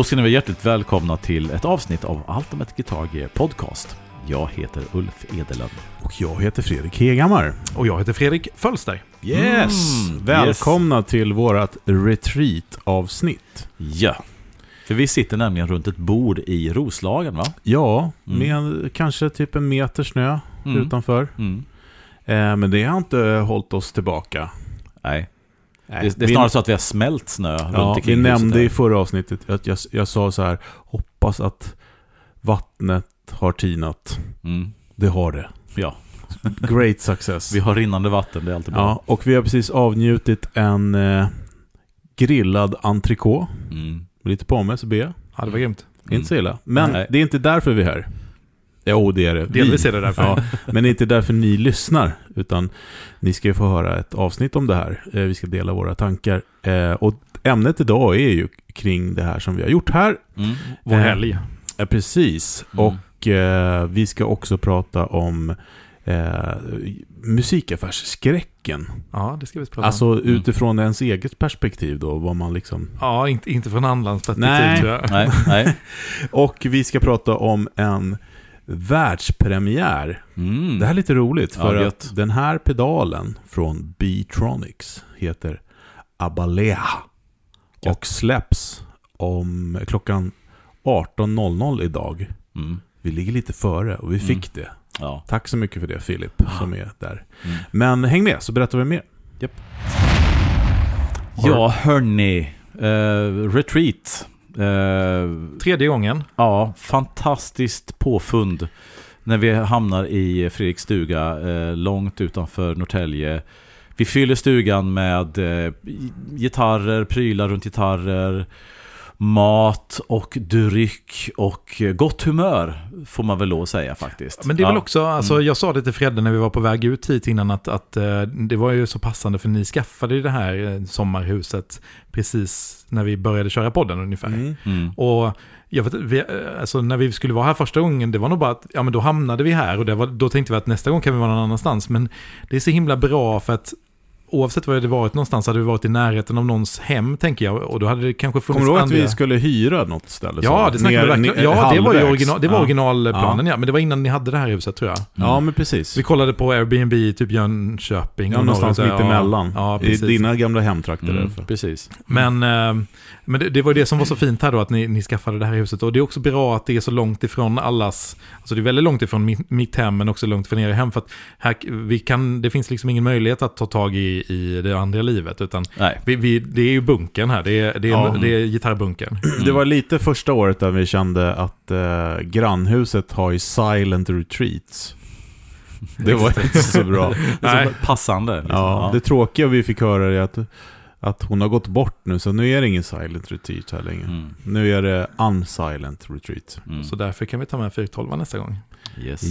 Då ska ni vara hjärtligt välkomna till ett avsnitt av Ultimate Guitar Gear Podcast. Jag heter Ulf Edelund. Och jag heter Fredrik Hegammar. Och jag heter Fredrik Fölster. Yes! Mm, Välkomna till vårat retreat-avsnitt. Ja, för vi sitter nämligen runt ett bord i Roslagen va? Ja, Mm. med kanske typ en meter snö Mm. utanför. Mm. Eh, men det har inte hållit oss tillbaka. Nej, Nej, det, det är vi- snarare så att vi har smält snö runt Ja, vi omkring huset nämnde i förra avsnittet att jag, jag sa så här, hoppas att vattnet har tinat. Mm. Det har det. Ja, Great success. vi har rinnande vatten, det är alltid bra. ja, och vi har precis avnjutit en eh, grillad entrecote. Mm. Lite pommes och B. Ja, det var grymt. Inte så illa. Men Nej. det är inte därför vi är här. Jo, det är det. Delvis Vi. är det därför. Ja, men det är inte därför ni lyssnar. Utan ni ska ju få höra ett avsnitt om det här. Eh, Vi ska dela våra tankar. Eh, Och ämnet idag är ju kring det här som vi har gjort här. Mm. Vår Eh, helg. Eh, Precis. Mm. Och eh, vi ska också prata om eh, musikaffärsskräcken. Ja, det ska vi prata om. Alltså utifrån ens eget perspektiv då. Vad man liksom... Ja, inte, inte från anlandsperspektiv Nej. tror jag. Nej, nej. Och vi ska prata om en världspremiär Mm. Det här är lite roligt Ja, för gött. att den här pedalen från B-Tronics heter Abalea och släpps om klockan 18.00 idag. Mm. Vi ligger lite före och vi Mm. fick det. Ja. Tack så mycket för det Filip som är där. Mm. Men häng med så berättar vi mer. ja, hörni. Uh, retreat. Eh, Tredje gången. Ja, fantastiskt påfund när vi hamnar i Fredriks stuga eh, långt utanför Norrtälje. Vi fyller stugan med eh, gitarrer, prylar runt gitarrer, mat och dryck och eh, gott humör får man väl lov att säga faktiskt. Men det är väl Ja. också, alltså, Mm. jag sa det till Fredde när vi var på väg ut hit innan att, att eh, det var ju så passande för ni skaffade ju det här eh, sommarhuset precis när vi började köra podden ungefär. Mm. Mm. Och jag vet, vi, alltså när vi skulle vara här första gången, det var nog bara att, ja men då hamnade vi här och det var, då tänkte vi att nästa gång kan vi vara någon annanstans. Men det är så himla bra för att oavsett var det varit någonstans hade vi varit i närheten av någons hem, tänker jag. Och då hade det kanske funnits Kommer du ihåg att vi skulle hyra något ställe? Ja, det snackade vi Ner- verkligen. ner- Ja, det var ju original, det var Ja. originalplanen, ja. Men det var innan ni hade det här huset, tror jag. Ja, men precis. Vi kollade på Airbnb i typ Jönköping. Ja, och någonstans mitt ja. emellan. Ja, I dina gamla hemtrakter Mm. Precis. Men, eh, men det, det var det som var så fint här då, att ni, ni skaffade det här huset. Och det är också bra att det är så långt ifrån allas, alltså det är väldigt långt ifrån mitt, mitt hem, men också långt från era hem. För att här, vi kan, det finns liksom ingen möjlighet att ta tag i, i det andra livet, utan Nej. vi, vi, det är ju bunkern här, det är, det är, Ja. det är gitarrbunkern. Det var lite första året där vi kände att eh, grannhuset har ju silent retreats. Det var inte så bra. Nej. Passande. Liksom. Ja, det tråkiga vi fick höra är att, att hon har gått bort nu, så nu är det ingen silent retreat här längre. Mm. Nu är det unsilent retreat. Mm. Så därför kan vi ta med 412 nästa gång. Yes.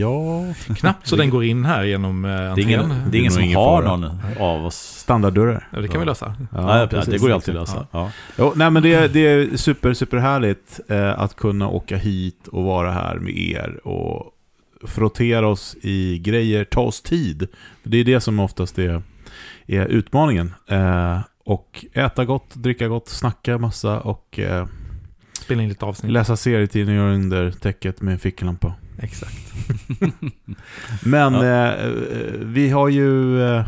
Ja, Knappt så den går in här genom eh, Det är entrén. ingen, det är ingen som ingen har fara. någon av oss. standarddörrar. Ja, det kan vi lösa. Nej, precis. det går ju alltid att lösa. Ja. Jo, nej men det, är- det är super, super härligt eh, att kunna åka hit och vara här med er och frottera oss i grejer, ta oss tid. Det är det som oftast är, är utmaningen. Eh, och äta gott, dricka gott, snacka massa och eh, Spela in lite avsnitt. läsa serietidningar under täcket med en ficklampa. Exakt. Men Ja. eh, eh, vi har ju... Eh,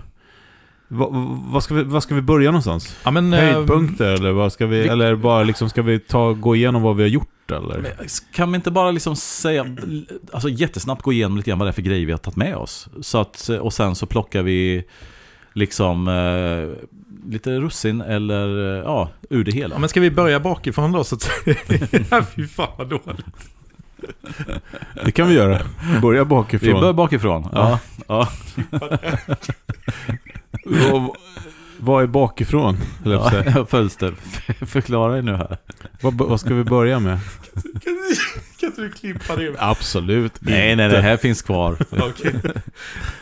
vad, ska vi, vad ska vi börja någonstans? Ja, men, eh, Höjdpunkter eller vad ska vi, vi- eller bara liksom ska vi ta, gå igenom vad vi har gjort eller? Kan vi inte bara liksom säga, alltså jättesnabbt gå igenom lite grann vad det är för grejer vi har tagit med oss? Så att, och sen så plockar vi liksom eh, lite russin eller eh, ja, ur det hela. Ja, men ska vi börja bakifrån då? Så att... ja, fy fan vad dåligt. Det kan vi göra. Börja vi bakifrån. börjar bakifrån. Ja. Ja. Och, vad är bakifrån? jag. Ja, Fölster, förklara dig nu här. Vad, vad ska vi börja med? Inte du klippa det? Absolut Nej, nej, det här finns kvar.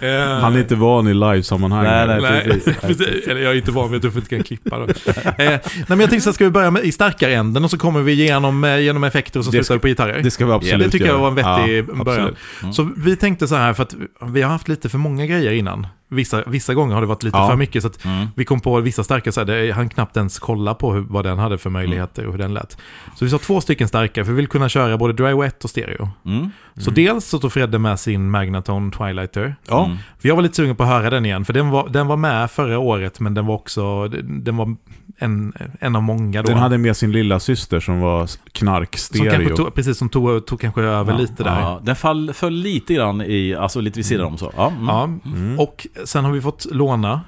Eh, Han är inte van i livesammanhang. Nej, nej. Nej, precis. precis. Eller jag är inte van vid att du inte kan klippa då. Eh, nej, men jag tänkte så här, ska vi börja med, i starkare änden och så kommer vi igenom, eh, genom effekter och så Det slutar ska- vi på gitarrer. Det ska vi absolut det tycker jag var en vettig Ja, början. Mm. Så vi tänkte så här, för att vi har haft lite för många grejer innan. Vissa, vissa gånger har det varit lite Ja. för mycket. Så Mm. vi kom på vissa starka, så här, han knappt ens kolla på hur, vad den hade för möjligheter och hur den lät. Så vi sa två stycken starka, för vi vill kunna köra både dry wet och stereo. Mm. Så dels så tog Fredde med sin Magnatone Twilighter. Ja, Mm. För jag var lite sugen på att höra den igen, för den var, den var med förra året, men den var också, den var en, en av många då. den hade med sin lilla syster som var som knarkstereo. tog, precis, som tog, tog kanske över Ja, lite där. Ja, den fall, föll lite grann i, alltså lite vid sidan om så. Ja, mm. Ja, Mm. och sen har vi fått låna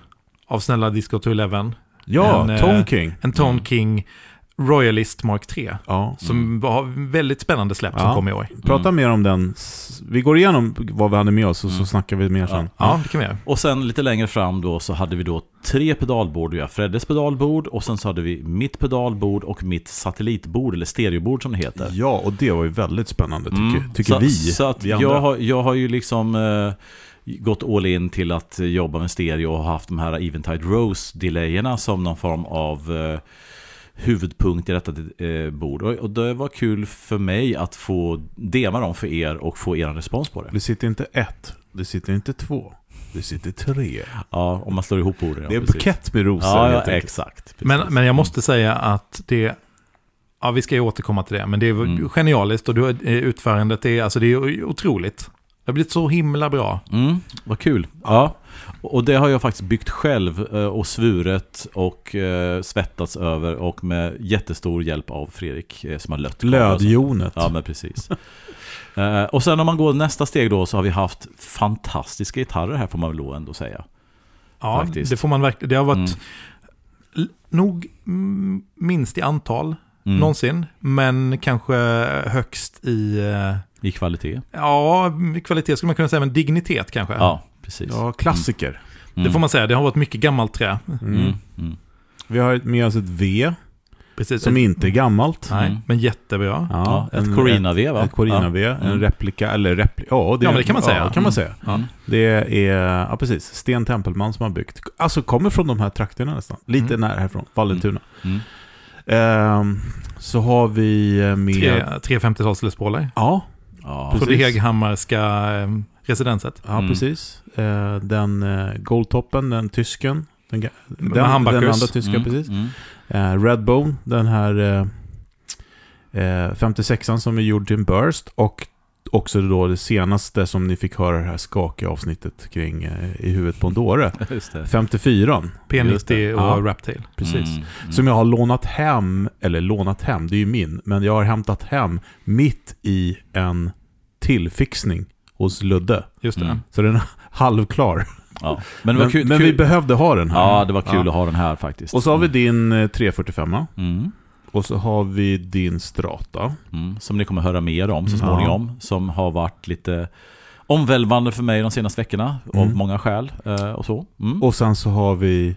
av snälla Disco 211 Ja, en, eh, Tone King. en Tone Mm. King Royalist Mark 3. Ja. Som var väldigt spännande släpp som Ja. kom i år. Prata Mm. mer om den. Vi går igenom vad vi hade med oss och så Mm. snackar vi mer sen. Ja, det kan vi göra. Och sen lite längre fram då så hade vi då tre pedalbord. Vi har Freddes pedalbord och sen så hade vi mitt pedalbord och mitt satellitbord, eller stereobord som det heter. Ja, och det var ju väldigt spännande tycker, Mm. tycker så, vi. Så att vi jag, har, jag har ju liksom eh, gått all in till att eh, jobba med stereo och haft de här Eventide Rose-delayerna som någon form av eh, huvudpunkt i detta eh, bord. Och, och det var kul för mig att få dema dem för er och få er respons på det. Det sitter inte ett, det sitter inte två, det sitter tre. Ja, om man slår ihop orden. Ja, det är en bukett med rosor Ja, ja exakt. Men, Precis. men jag måste säga att det... Ja, vi ska ju återkomma till det, men det är Mm. genialiskt och du, eh, utförandet är, alltså det är otroligt. Det har blivit så himla bra. Mm, vad kul. Ja. Och det har jag faktiskt byggt själv eh, och svuret och eh, svettats över och med jättestor hjälp av Fredrik eh, som har lött. Lödjonet. Ja, men precis. Och sen om man går nästa steg då så har vi haft fantastiska gitarrer här får man väl då ändå säga. Ja, Faktiskt. det får man verkligen... Det har varit Mm. nog minst i antal Mm. någonsin, men kanske högst i... I kvalitet. Ja, kvalitet skulle man kunna säga, men dignitet kanske. Ja, precis. Ja, klassiker. Mm. Det får man säga, det har varit mycket gammalt trä. Mm. Mm. Mm. Vi har med oss ett V Precis. som inte är gammalt. Nej, Mm. men jättebra. Ja, ett en- Corina-V va? Ett Corina-V, en Mm. replika, eller replika, ja, det, Ja, men det kan man säga. Ja, kan man säga. Ja. Mm. Det är, ja precis, Sten Tempelman som har byggt. Alltså kommer från de här trakterna nästan. Lite Mm. nära härifrån, Vallentuna. Mm. Ehm, så har vi eh, med... Tre, tre 50-tals Les Pauler. Ja, Ja. Precis. På det Heghammarska eh, residenset. ja Mm. precis. Eh, den uh, Goldtoppen, den tysken. Den, den, den andra tyska, Mm. precis. Mm. Eh, Redbone, den här eh, eh, 56an som är gjord till en Burst. Och också då det senaste som ni fick höra det här skakiga avsnittet kring eh, i huvudet på en dåre. Just det. 54 Just det. P90 och Ja. Raptail. precis. Mm. Mm. Som jag har lånat hem, eller lånat hem, det är ju min, men jag har hämtat hem mitt i en tillfixning hos Ludde. Just det. Mm. Så den är halvklar. Ja. Men, det Men, var kul, men kul. vi behövde ha den här. Ja, det var kul Ja. att ha den här faktiskt. Och så har vi din eh, 345 Mm. och så har vi din Strata. Mm. Som ni kommer höra mer om så Mm. småningom. Som har varit lite omvälvande för mig de senaste veckorna. Av Mm. många skäl eh, och så. Mm. Och sen så har vi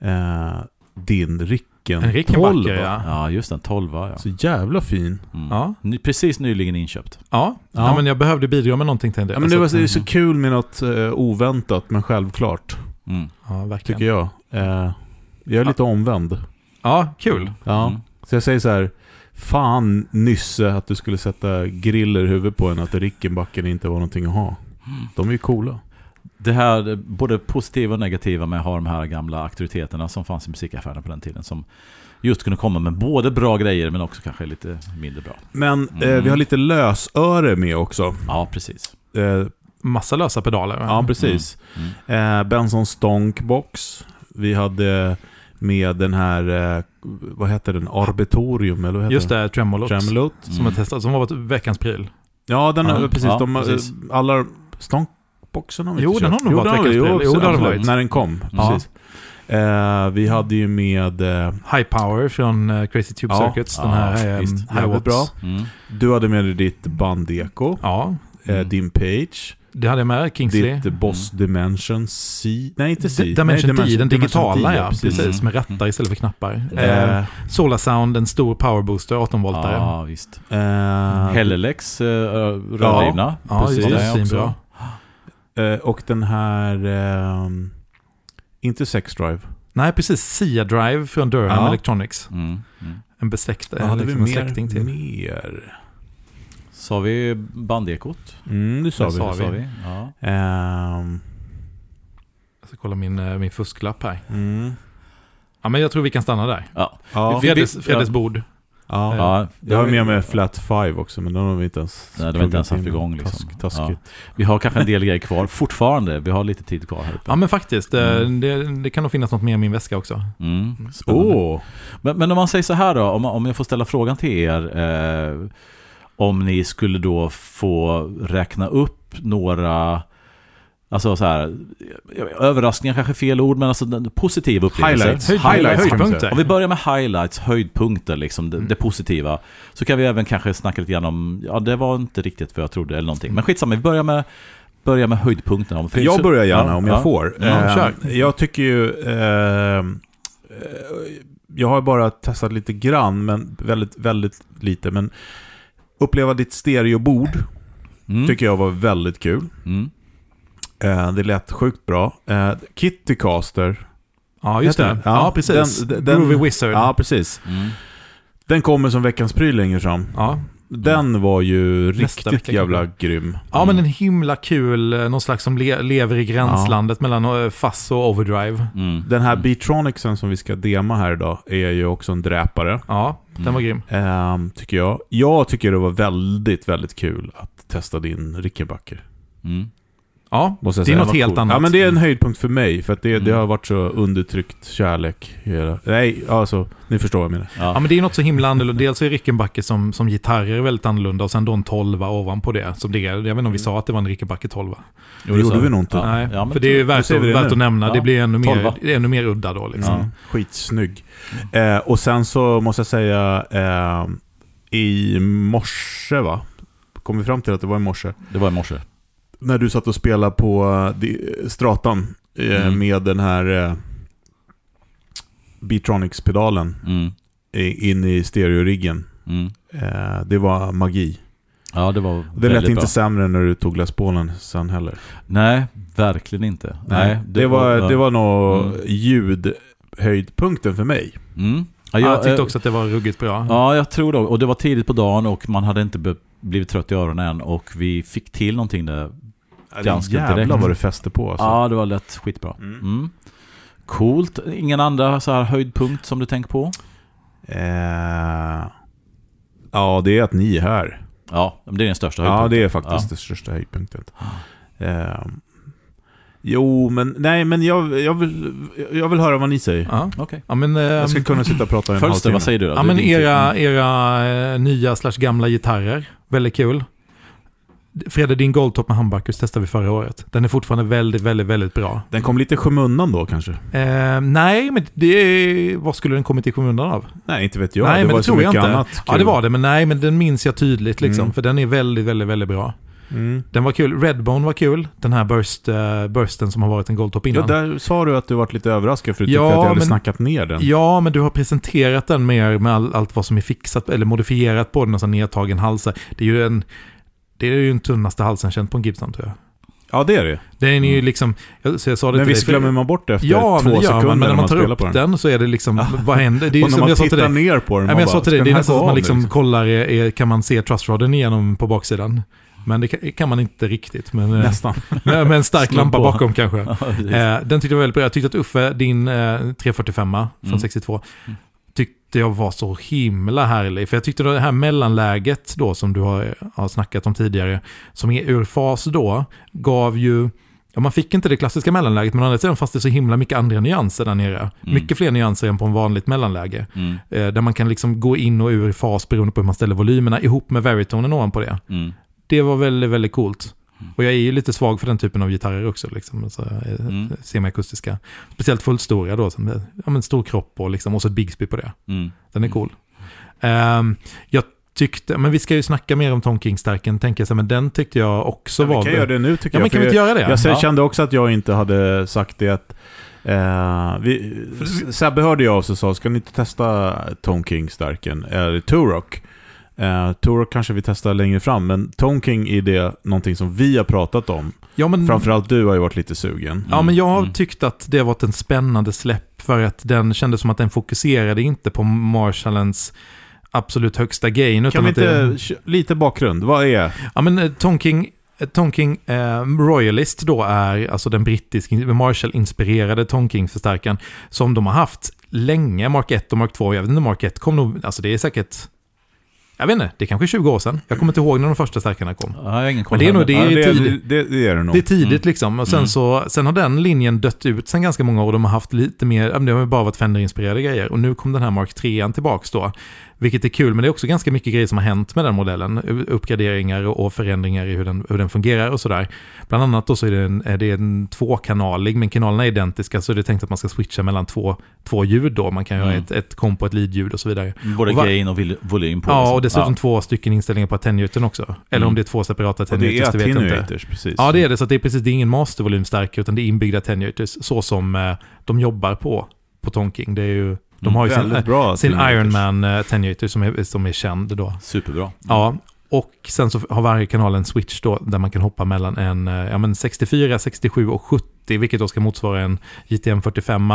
eh, din Ricken En Rickenbacker, 12. ja. Ja, just den. 12 ja. Så jävla fin. Mm. Ja. Ny, precis nyligen inköpt. Ja. Ja. ja, men jag behövde bidra med någonting till det. Ja, men det, var, Alltså, det är så kul med något eh, oväntat men självklart, Mm. Ja, verkligen. tycker jag. Eh, jag är lite omvänd. Ja, kul. Ja. Mm. Så jag säger så här. Fan Nysse att du skulle sätta griller i huvudet på en att Rickenbacken inte var någonting att ha. De är ju coola. Det här, både positiva och negativa med att ha de här gamla auktoriteterna som fanns i musikaffärerna på den tiden. Som just kunde komma med både bra grejer men också kanske lite mindre bra. Men eh, Mm. vi har lite lösöre med också. Ja, precis. Eh, Massa lösa pedaler. ja, precis. Mm. Eh, Benson Stonkbox. Vi hade med den här, eh, vad heter den? Arbitorium, eller vad heter Just det, Tremolot. Tremolot. Som Mm. har testat, som har varit veckans pryl. Ja, den Ja, är precis. ja, de, eh, precis. Alla Stonkboxen har vi Jo, inte den har nog varit jo, det har den varit. När den kom. Ja. Precis. Eh, vi hade ju med, eh, High Power från eh, Crazy Tube Ja, Circuits. ja, den här eh, visst. Watts. bra. Mm. du hade med dig ditt bandeko, Ja, eh, Mm. din Page, det hade jag med. Kingsley. ditt Boss Dimension C, nej inte C. D- Dimension nej, D, den digitala Dimension ja. Precis, Mm. med rattar istället för knappar. Eh, Solar Sound, en stor powerbooster, 18-voltare. Ja, visst. Hellelex, eh, rördrivna. Ja, precis. just det. Är också-. Eh, och den här, ehm, inte Sex Drive. Nej, precis. Sia Drive från Durham Ja. Electronics. Mm. Mm. En besläktad, hade liksom vi släkting till. mer? Sa vi bandekot? Mm, det sa Det vi. sa Det sa vi. vi. Ja. Ehm, Jag ska kolla min, eh, min fusklapp här. Mm. Ja, men jag tror vi kan stanna där. Ja. Ja, Vi- Freddes, vi- Freddes ja. bord. Ja. Ja, Jag har med mig Flat Five också, men den har vi inte ens Nej, det var inte ens haft igång, liksom. Task, taskigt. Vi har kanske en del grejer kvar fortfarande. Vi har lite tid kvar här uppe. Ja, men faktiskt. eh, Mm. Det, det kan nog finnas något mer i min väska också. Mm, spännande. Men, men om man säger så här då, om, om jag får ställa frågan till er. Eh, om ni skulle då få räkna upp några, alltså så här, överraskningar kanske är fel ord, men alltså den- positiva upplevelser. Highlights. Höjd- Highlights man höjdpunkter. Om vi börjar med highlights, höjdpunkter, liksom det, Mm. det positiva. Så kan vi även kanske snacka lite grann om, ja det var inte riktigt vad jag trodde eller någonting. Men skitsamma, vi börjar med, börjar med höjdpunkterna. Om- Jag börjar gärna Ja, om jag ja. får. Ja, Eh, kör. jag tycker ju... Eh, eh, jag har bara testat lite grann, men väldigt, väldigt lite. Men uppleva ditt stereobord Mm. tycker jag var väldigt kul. Mm. Eh, det lät sjukt bra. Eh, Kittycaster. Ja, just det. den? Ja, Ja, precis. den- den- Groovy Wizard. Ja, precis. Mm. Den kommer som veckans pryl längre fram. Ja. Den var ju Nästa riktigt jävla kanske. grym. ja, men en himla kul, eh, någon slags som le lever i gränslandet mellan eh, fuzz och overdrive. Mm. Den här Mm. Beatronicsen som vi ska dema här idag är ju också en dräpare. Ja, den Mm. var grym. Ehm, tycker jag. Jag tycker det var väldigt, väldigt kul att testa din Rickenbacker. Mm. Ja, Måste jag det är något var helt cool. annat. Ja, men det är en höjdpunkt för mig. För att det, det Mm. har varit så undertryckt kärlek. Hela. Nej, alltså, ni förstår vad jag menar. Ja, Ja. men det är något så himla annorlunda. Dels är Rickenbacker som, som gitarrer väldigt annorlunda och sen då en tolva ovanpå det. Som det är. Jag vet inte om vi sa att det var en Rickenbacker 12. Det gjorde vi nog inte. Ja. Nej, men för det är ju värt, ser att, vi det värt nu. att nämna. Ja. Det blir ännu Tolva. mer, ännu mer udda då. Liksom. Mm. Skitsnygg. Eh, och sen så måste jag säga, eh, i morse va? Kom vi fram till att det var i morse? Det var i morse. När du satt och spelade på eh, Stratan eh, Mm. med den här eh, Beatronics-pedalen Mm. in i stereoriggen. Mm. Det var magi. Ja, det var Det lät inte bra. sämre när du tog Les Paulen sen heller. Nej, verkligen inte. Nej, det, var, det var nog Mm. ljudhöjdpunkten för mig. Mm. Ja, Ja, jag tyckte också att det var ruggigt bra. Ja, jag tror det. Och det var tidigt på dagen och man hade inte be- blivit trött i öronen än. Och vi fick till någonting där. Ganska Jävlar direkt. vad det fäste på alltså. Ja, det var lätt skitbra. Mm. Mm. Coolt. Ingen andra så här höjdpunkt som du tänker på? Eh, ja, det är att ni är här. Ja, men det är den största Ja, höjdpunkten. det är faktiskt den största höjdpunkten. Eh, jo, men nej, men jag, jag, vill, jag vill höra vad ni säger. Ja, Okej. ja men... Jag ehm, ska kunna sitta och prata i en Fölster, halvtimme. vad säger du då? Ja, men era, era eh, nya slash gamla gitarrer, väldigt kul. Fredde, din Goldtop med humbuckers testade vi förra året. Den är fortfarande väldigt, väldigt, väldigt bra. Den kom lite i skymundan då kanske? Eh, nej, men det... Vad skulle den kommit i skymundan av? Nej, inte vet jag. Nej, det men var det så tror jag inte. annat Ja, det var det, men nej, men den minns jag tydligt liksom. Mm. För den är väldigt, väldigt, väldigt bra. Mm. Den var kul. Redbone var kul. Den här burst, uh, bursten som har varit en Goldtop Ja, innan. där sa du att du varit lite överraskad för du tyckte Ja, att jag hade men- snackat ner den. Ja, men du har presenterat den mer med all, allt vad som är fixat eller modifierat på den, alltså nedtagen halsar. Det är ju en... Det är ju den tunnaste halsen känd på en Gibson tror jag. Ja, det är det. Den är ju Mm. liksom... Jag, så jag sa det Men visst glömmer man bort det efter Ja, två sekunder man, men när man tar upp på den. den. så är det liksom, vad händer? Det är ju som man jag sa till dig. ner på den, Ja, man men jag sa till dig, "Ska det är nästan som man av, liksom kollar, är, kan man se trustrodden igenom på baksidan? Men det kan, man inte riktigt. Men, eh, Nästan. med, med en stark lampa på. bakom kanske. Ja. Eh, den tyckte jag var väldigt bra. Jag tyckte att Uffe, din eh, 345 från Mm. 62, Mm. tyckte jag var så himla härlig. För jag tyckte det här mellanläget då som du har, har snackat om tidigare, som är ur fas då, gav ju Ja, man fick inte det klassiska mellanläget, men å andra sidan fanns det så himla mycket andra nyanser där nere. Mm. Mycket fler nyanser än på en vanligt mellanläge. Mm. Eh, där man kan liksom gå in och ur fas beroende på hur man ställer volymerna ihop med varitonen ovanpå det. Mm. Det var väldigt, väldigt coolt. Mm. Och jag är ju lite svag för den typen av gitarrer också, liksom, alltså, eh, Mm. semiakustiska. Speciellt fullstora då, som, ja, men stor kropp och, liksom, och så ett Bigsby på det. Mm. Den är cool. Ehm, jag tyckte, men vi ska ju snacka mer om Tom King-stärken, tänker jag, men den tyckte jag också Ja, vi var... kan göra det nu tycker Ja, jag. men kan vi inte göra det? Jag ja. kände också att jag inte hade sagt det att eh, vi, Sebbe hörde jag av sig och sa, ska ni inte testa Tone King-stärken? Eller Turok? Eh, Turok kanske vi testar längre fram, men Tone King är det någonting som vi har pratat om. ja, men, Framförallt du har ju varit lite sugen. ja, men jag har Mm. tyckt att det har varit en spännande släpp för att den kändes som att den fokuserade inte på Marshallens absolut högsta gain. Kan vi att det, inte, lite bakgrund, vad är... Ja men eh, Tonking Tonking eh, Royalist då är alltså den brittiska Marshall-inspirerade Tonking-förstärkaren som de har haft länge, Mark 1 och Mark 2. Jag vet inte, Mark 1 kom nog, alltså det är säkert jag vet inte, det är kanske 20 år sedan. Jag kommer inte ihåg när de första stärkarna kom. Ja, ingen Men det är nog det Ja, är det, tidigt. det, det är det nog. Det är tidigt Mm. liksom. Och sen, Mm. så, sen har den linjen dött ut sen ganska många år. De har haft lite mer, det har bara varit Fender-inspirerade grejer. Och nu kom den här Mark 3 tillbaks då. Vilket är kul, men det är också ganska mycket grejer som har hänt med den modellen. Uppgraderingar och och förändringar i hur den, hur den fungerar och sådär. Bland annat då så är det en, är det en tvåkanalig, men kanalerna är identiska, så är det tänkt att man ska switcha mellan två, två ljud då. Man kan göra Mm. ett, ett kompo, ett lead-ljud och så vidare. Både Och va- gain och volym på. Ja, liksom. och dessutom två stycken inställningar på attenuatorn också. Eller Mm. om det är två separata och det är vet jag inte. precis. Ja, det är det. Så det är precis, det är ingen mastervolymstärkare, utan det är inbyggda attenuators, så som eh, de jobbar på, på Tonking. Det är ju, de Mm, har ju sin, bra sin attenuators. Ironman eh, attenuator som är, som är känd då. Superbra. Ja, och sen så har varje kanal en switch då, där man kan hoppa mellan en eh, ja, men 64, 67 och 70, vilket då ska motsvara en JTM 45.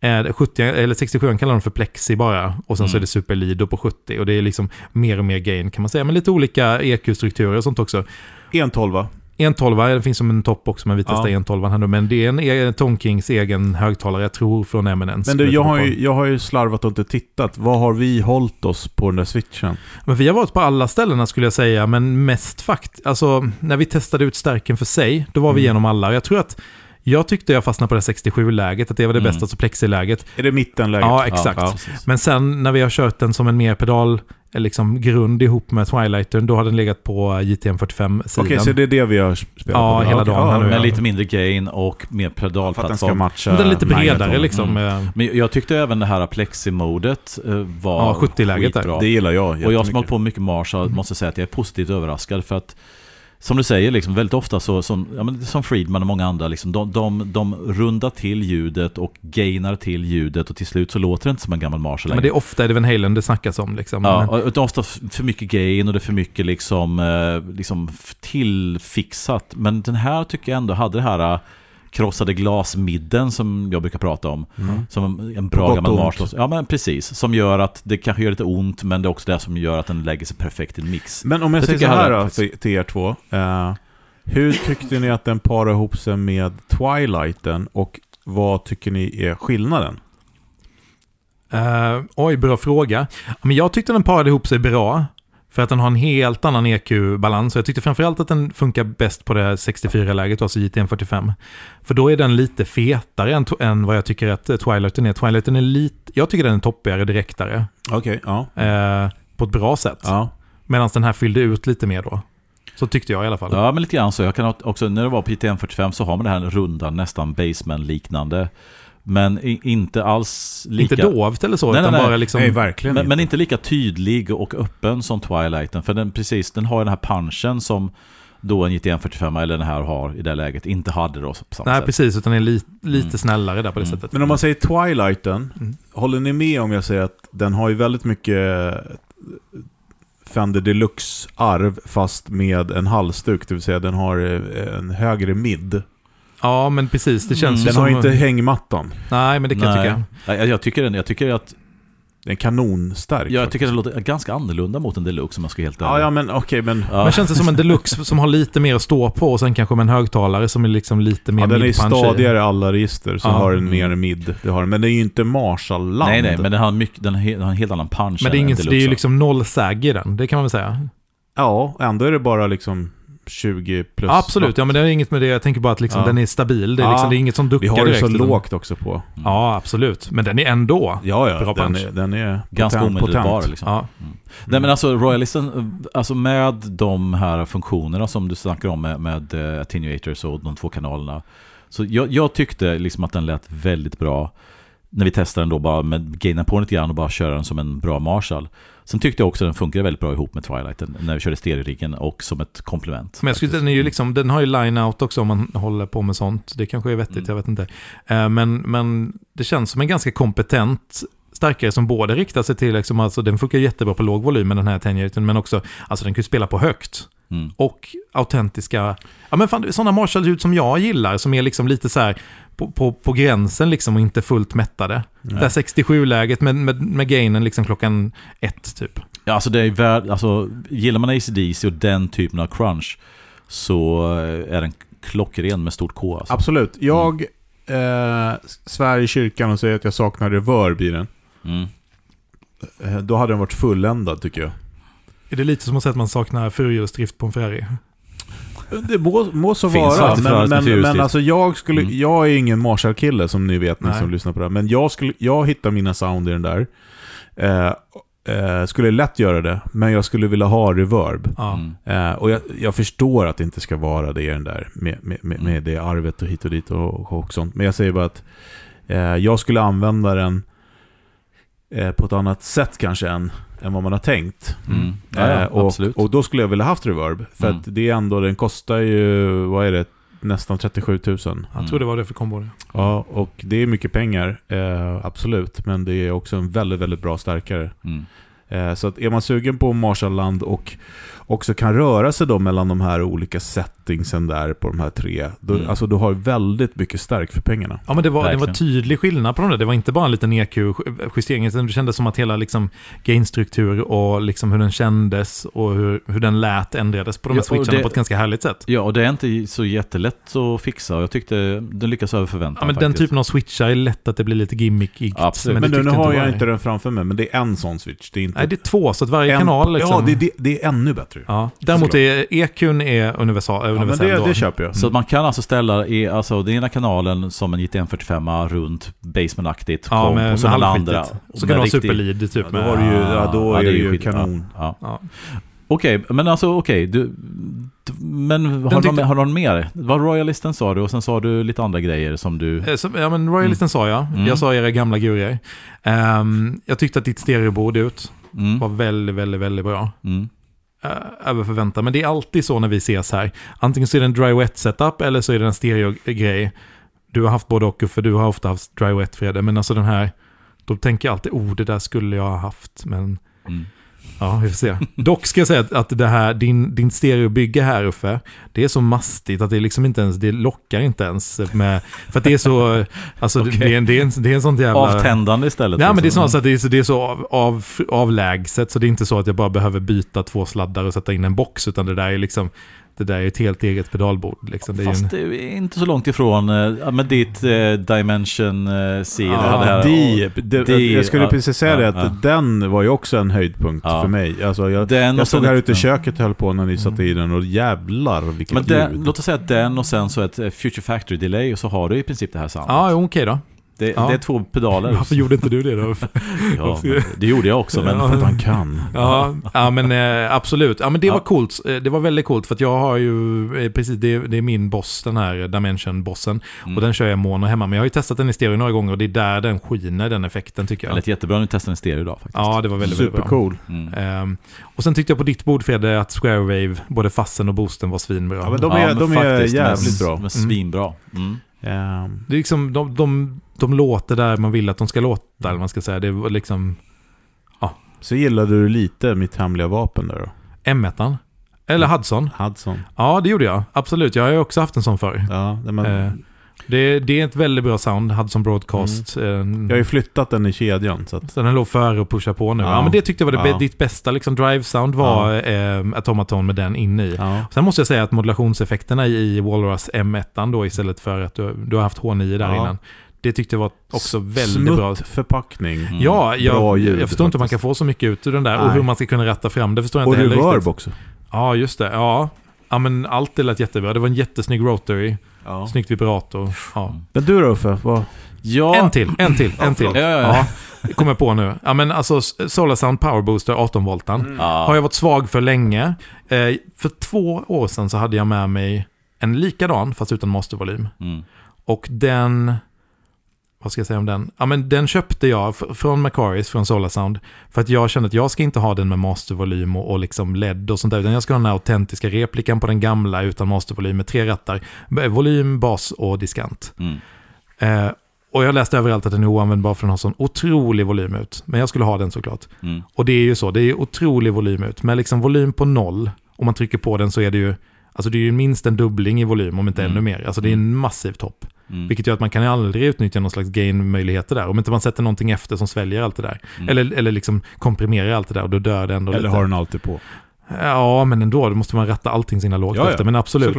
Eh, 70, eller 67 kallar de för plexi bara, och sen så Mm. är det super lead då på 70. Och det är liksom mer och mer gain kan man säga, men lite olika EQ-strukturer och sånt också. En tolva. En 12 det finns som en topp också, men vi testar Ja. en 12 här nu. Men det är en e- Tom Kings egen högtalare, jag tror från Eminence. Men du, jag har, ju, jag har ju slarvat och inte tittat. Vad har vi hållit oss på den där switchen? Men vi har varit på alla ställena skulle jag säga, men mest fakt... Alltså, när vi testade ut stärken för sig, då var vi Mm. igenom alla. Jag tror att... Jag tyckte jag fastnade på det 67-läget, att det var det Mm. bästa, alltså plexiläget. Är det mittenläget? Ja, exakt. Ja, precis. Men sen när vi har kört den som en mer pedal, liksom grund ihop med Twilighten, då har den legat på JTM 45-sidan. Okej, så det är det vi har spelat Ja, på? hela dagen här nu, Men ja. lite mindre gain och mer För att den ska pedalplattform. matcha... den är lite bredare Magneton. liksom. Mm. eh, Men jag tyckte även det här plexi-modet eh, var Ja, 70-läget där. skitbra. Det gillar jag Och jag som hållit på mycket Marshall måste säga att jag är positivt överraskad för att som du säger, liksom, väldigt ofta så, som, ja, som Friedman och många andra, liksom, de, de, de rundar till ljudet och gainar till ljudet och till slut så låter det inte som en gammal Marshall Men det är ofta Eddie Van Halen det snackas om liksom. Ja, och det är ofta för mycket gain och det är för mycket liksom, eh, liksom tillfixat. Men den här tycker jag ändå hade det här krossade glasmidden som jag brukar prata om. Mm. Som en bra gammal. Marshall. Ja men precis. Som gör att det kanske gör lite ont men det är också det som gör att den lägger sig perfekt i en mix. Men om jag Det säger så här hade då, faktiskt. till er två. Eh, hur tyckte ni att den parar ihop sig med Twilighten och vad tycker ni är skillnaden? Eh, oj, bra fråga. Men jag tyckte den parade ihop sig bra. För att den har en helt annan EQ-balans. Jag tyckte framförallt att den funkar bäst på det 64-läget, alltså JTM 45. För då är den lite fetare än, än vad jag tycker att eh, Twilighten är. Twilighten är lite... Jag tycker den är toppigare, direktare. Okej, ja. Eh, på ett bra sätt. ja. Medan den här fyllde ut lite mer då. Så tyckte jag i alla fall. Ja men lite grann så. Jag kan också, när det var på ITM 45 så har man det här runda, nästan basement-liknande. Men inte alls lika... Inte dovt eller så, Nej, utan nej, nej. bara liksom... Nej, verkligen Men, inte. men inte lika tydlig och öppen som Twilighten. För den, precis, den har ju den här punchen som då en JTM 45 eller den här har i det läget inte hade då på samma Nej, sätt. precis. Utan är li, lite Mm. snällare där på det Mm. sättet. Men om man säger Twilighten, Mm. håller ni med om jag säger att den har ju väldigt mycket Fender Deluxe-arv fast med en halsduk, det vill säga den har eh, en högre mid. Ja, men precis. Det känns Mm. ju Den som... har inte hängmattan. Nej, men det kan jag Nej. tycka. Nej, jag, jag tycker den, jag tycker att Den är kanonstark. Jag faktiskt. tycker det låter ganska annorlunda mot en deluxe om jag ska helt Ja, ja, men okej, men... Ja. Men känns det som en deluxe som har lite mer att stå på och sen kanske med en högtalare som är liksom lite mer Ja, den är stadigare i alla register, så Ja. har den Mm. mer mid. Det har den. Men det är ju inte Marshall-land. Nej, nej, men den har, mycket, den har en helt annan punch Men det är, ingen, en det är ju liksom noll sag i den, det kan man väl säga. Ja, ändå är det bara liksom 20 plus. Absolut, ja men det är inget med det. Jag tänker bara att liksom, Ja. den är stabil. Det är, Ja. liksom, det är inget som duckar Vi har det direkt. så utan- lågt också på. Mm. Ja, absolut. Men den är ändå... Ja, ja. Bra den, punch. är, den är Ganska potent- omedelbar potent. liksom. Ja. Nej men alltså Royalisten, alltså med de här funktionerna som du snackar om med, med eh, attenuators och de två kanalerna. Så jag, jag tyckte liksom att den lät väldigt bra när vi testade den då bara med gaina på lite grann och bara köra den som en bra Marshall. Sen tyckte jag också att den funkade väldigt bra ihop med Twilighten när vi körde stereoriggen och som ett komplement. Men jag skulle, den, är ju liksom, den har ju line-out också om man håller på med sånt. Det kanske är vettigt, Mm. jag vet inte. Eh, Men, men det känns som en ganska kompetent starkare som både riktar sig till, liksom, alltså, den funkar jättebra på låg volym med den här tenjeten, men också, alltså den kan ju spela på högt. Mm. Och autentiska, ja men fan, sådana Marshall-ljud som jag gillar, som är liksom lite så här på, på, på gränsen liksom och inte fullt mättade. Det där 67-läget med, med, med gainen liksom klockan ett typ. Ja, alltså det är värd, alltså gillar man ACDC och den typen av crunch så är den klockren med stort K. Alltså. Absolut. Jag eh, svär i kyrkan och säger att jag saknar reverb i den. Mm. Eh, då hade den varit fulländad tycker jag. Är det lite som att säga att man saknar fyrhjulsdrift på en Ferrari? Det må, må så Finns vara, men, men, men alltså jag skulle, Mm. jag är ingen Marshall-kille som ni vet, ni Nej. som lyssnar på det här. Men jag, skulle, jag hittar mina sound i den där. Eh, eh, skulle lätt göra det, men jag skulle vilja ha reverb. Ja. Mm. Eh, och jag, jag förstår att det inte ska vara det i den där, med, med, med, med det arvet och hit och dit och, och sånt. Men jag säger bara att eh, jag skulle använda den eh, på ett annat sätt kanske än, än vad man har tänkt. Mm. Ja, ja, Eh, och, absolut. och då skulle jag vilja haft reverb. För Mm. att det är ändå, den kostar ju, vad är det, nästan 37 000. Jag tror det var det för kombo. Ja, och det är mycket pengar, eh, absolut. Men det är också en väldigt, väldigt bra stärkare. Mm. Eh, så att är man sugen på Marshallland och också kan röra sig då mellan de här olika settingsen där på de här tre. Då, Mm. Alltså du har väldigt mycket stärk för pengarna. Ja, men det var, det var tydlig skillnad på dem där. Det var inte bara en liten EQ-justering, utan det kändes som att hela liksom, gainstruktur och liksom hur den kändes och hur, hur den lät ändrades på de här Ja, och switcharna det- på ett ganska härligt sätt. Ja, och det är inte så jättelätt att fixa. Jag tyckte den lyckas över förväntan Ja, men den faktiskt. typen av switchar är lätt att det blir lite gimmickigt. Absolut. Men, det nu, nu har jag inte den framför mig, men det är en sån switch. Det är inte Nej, det är två, så att varje en, kanal liksom... Ja, det, det, det är ännu bättre. Ja, däremot är EQn är universal, Ja, men universell det, då. det köper jag. Så att man kan alltså ställa i, alltså, den ena kanalen som en JTM45 runt Basement-aktigt Ja, komp med, och med så den halvskitigt. andra. Så kan du ha superlead typ Ja, då med... har du ju- ja, då är det ju skit- kanon. Ja, ja. Ja. Okej, men alltså okej. du, d- men har, du tyckte- någon, har du någon mer? Vad Royalisten sa du och sen sa du lite andra grejer som du... Eh, så- Ja, men Royalisten sa jag. Mm. Jag sa era gamla gurer. Ehm, jag tyckte att ditt stereobord ut Mm, var väldigt, väldigt, väldigt bra. mm, Eh, över förväntan. Men det är alltid så när vi ses här. Antingen så är det en dry wet setup eller så är det en stereo-grej. Du har haft både och, för du har ofta haft dry wet Fredde. Men alltså den här, då tänker jag alltid, oh det där skulle jag ha haft. Men mm ja, vi får se. Dock ska jag säga att, att det här, din, din stereobygge här uppe, det är så mastigt att det liksom inte ens, det lockar inte ens med, för att det är så, alltså Okej. det, är, en- det, är en, det är en sånt jävla... Avtändande istället. Nej, men det är liksom. snarare så att det är så, det är så av, av, avlägset, så det är inte så att jag bara behöver byta två sladdar och sätta in en box, utan det där är liksom, det där är ett helt eget pedalbord. Liksom. Det är ju en, Fast det är inte så långt ifrån eh, ja, med ditt eh, Dimension eh, C. Ja, det här, Deep. Det, Deep, jag skulle ja, precis säga ja, det, att ja. den var ju också en höjdpunkt Ja. för mig. Alltså jag, Den jag stod här ute i ja. köket och höll på när ni satte i den och jävlar vilket Men den, ljud. låt oss säga att den och sen så ett eh, Future Factory Delay och så har du i princip det här soundet. ja, okej då. Det, ja. det är två pedaler. Varför gjorde inte du det då? Ja, det gjorde jag också, men... Ja. För att han kan. Ja, ja men eh, absolut. Ja, men det Ja. var coolt. Eh, Det var väldigt coolt för att jag har ju, eh, precis, det, det är min boss, den här Dimension-bossen. Mm. Och den kör jag mono hemma. Men jag har ju testat den i stereo några gånger och det är där den skiner, den effekten tycker Det jag. lät jättebra när vi testade en stereo idag faktiskt. Ja, det var väldigt, väldigt bra. Supercool. Mm. Ehm, och sen tyckte jag på ditt bord Fredde att Square Wave, både fassen och boosten var svinbra. Ja, men de Ja, är, men de är faktiskt, jävligt bra. Men svinbra. Mm. Ehm, Det är liksom, de, de, de låter där man vill att de ska låta, eller man ska säga. Det var liksom så gillade du lite mitt hemliga vapen där då? M1. Eller Hudson. Hudson. Ja, det gjorde jag. Absolut. Jag har ju också haft en sån förr. Ja, men, Eh, det, det är ett väldigt bra sound, Hudson Broadcast. Eh, jag har ju flyttat den i kedjan. Så att, Så den låg före och pushar på nu. Ja, Ja. men det tyckte jag var det, Ja. ditt bästa liksom, drive-sound var eh, Automaton med den inne i. ja. Sen måste jag säga att modulationseffekterna i Walrus M1 då istället för att du, du har haft H9 där Ja. innan. Det tyckte jag var också väldigt Smutt bra. förpackning. Mm. Ja, Bra jag, ljud jag förstår inte hur man kan få så mycket ut ur den där och Nej. hur man ska kunna ratta fram det förstår jag Och inte heller reverb riktigt. också. Ja, just det. Ja. Ja, men allt det lät jättebra. Det var en jättesnygg rotary, Ja. snyggt vibrator. Ja. Men du då Uffe? Vad? Ja, En till, en till, en till. Ja, ja, ja. det kommer jag på nu. Ja, men alltså Solar Sound Power Booster 18 voltan Ja. har jag varit svag för länge. Eh, för två år sedan så hade jag med mig en likadan, fast utan mastervolym. Mm. Och den... Vad ska jag säga om den? Ja, men den köpte jag från Macaris, från Solar Sound. För att jag kände att jag ska inte ha den med mastervolym och, och liksom LED och sånt där. Utan jag ska ha den här autentiska replikan på den gamla utan mastervolym med tre rattar. Volym, bas och diskant. Mm. Eh, och jag läste överallt att den är oanvändbar för den har sån otrolig volym ut. Men jag skulle ha den såklart. Mm. Och det är ju så, det är otrolig volym ut. Med liksom volym på noll, om man trycker på den så är det ju, alltså det är ju minst en dubbling i volym, om inte Mm. ännu mer. Alltså det är en massiv topp. Mm. Vilket gör att man kan aldrig utnyttja någon slags gain-möjligheter där. Om inte man sätter någonting efter som sväljer allt det där. Mm. Eller, eller liksom komprimerar allt det där och då dör det ändå Eller lite. har den alltid på? Ja, men ändå, då måste man ratta allting sina lågt Ja, efter, men absolut.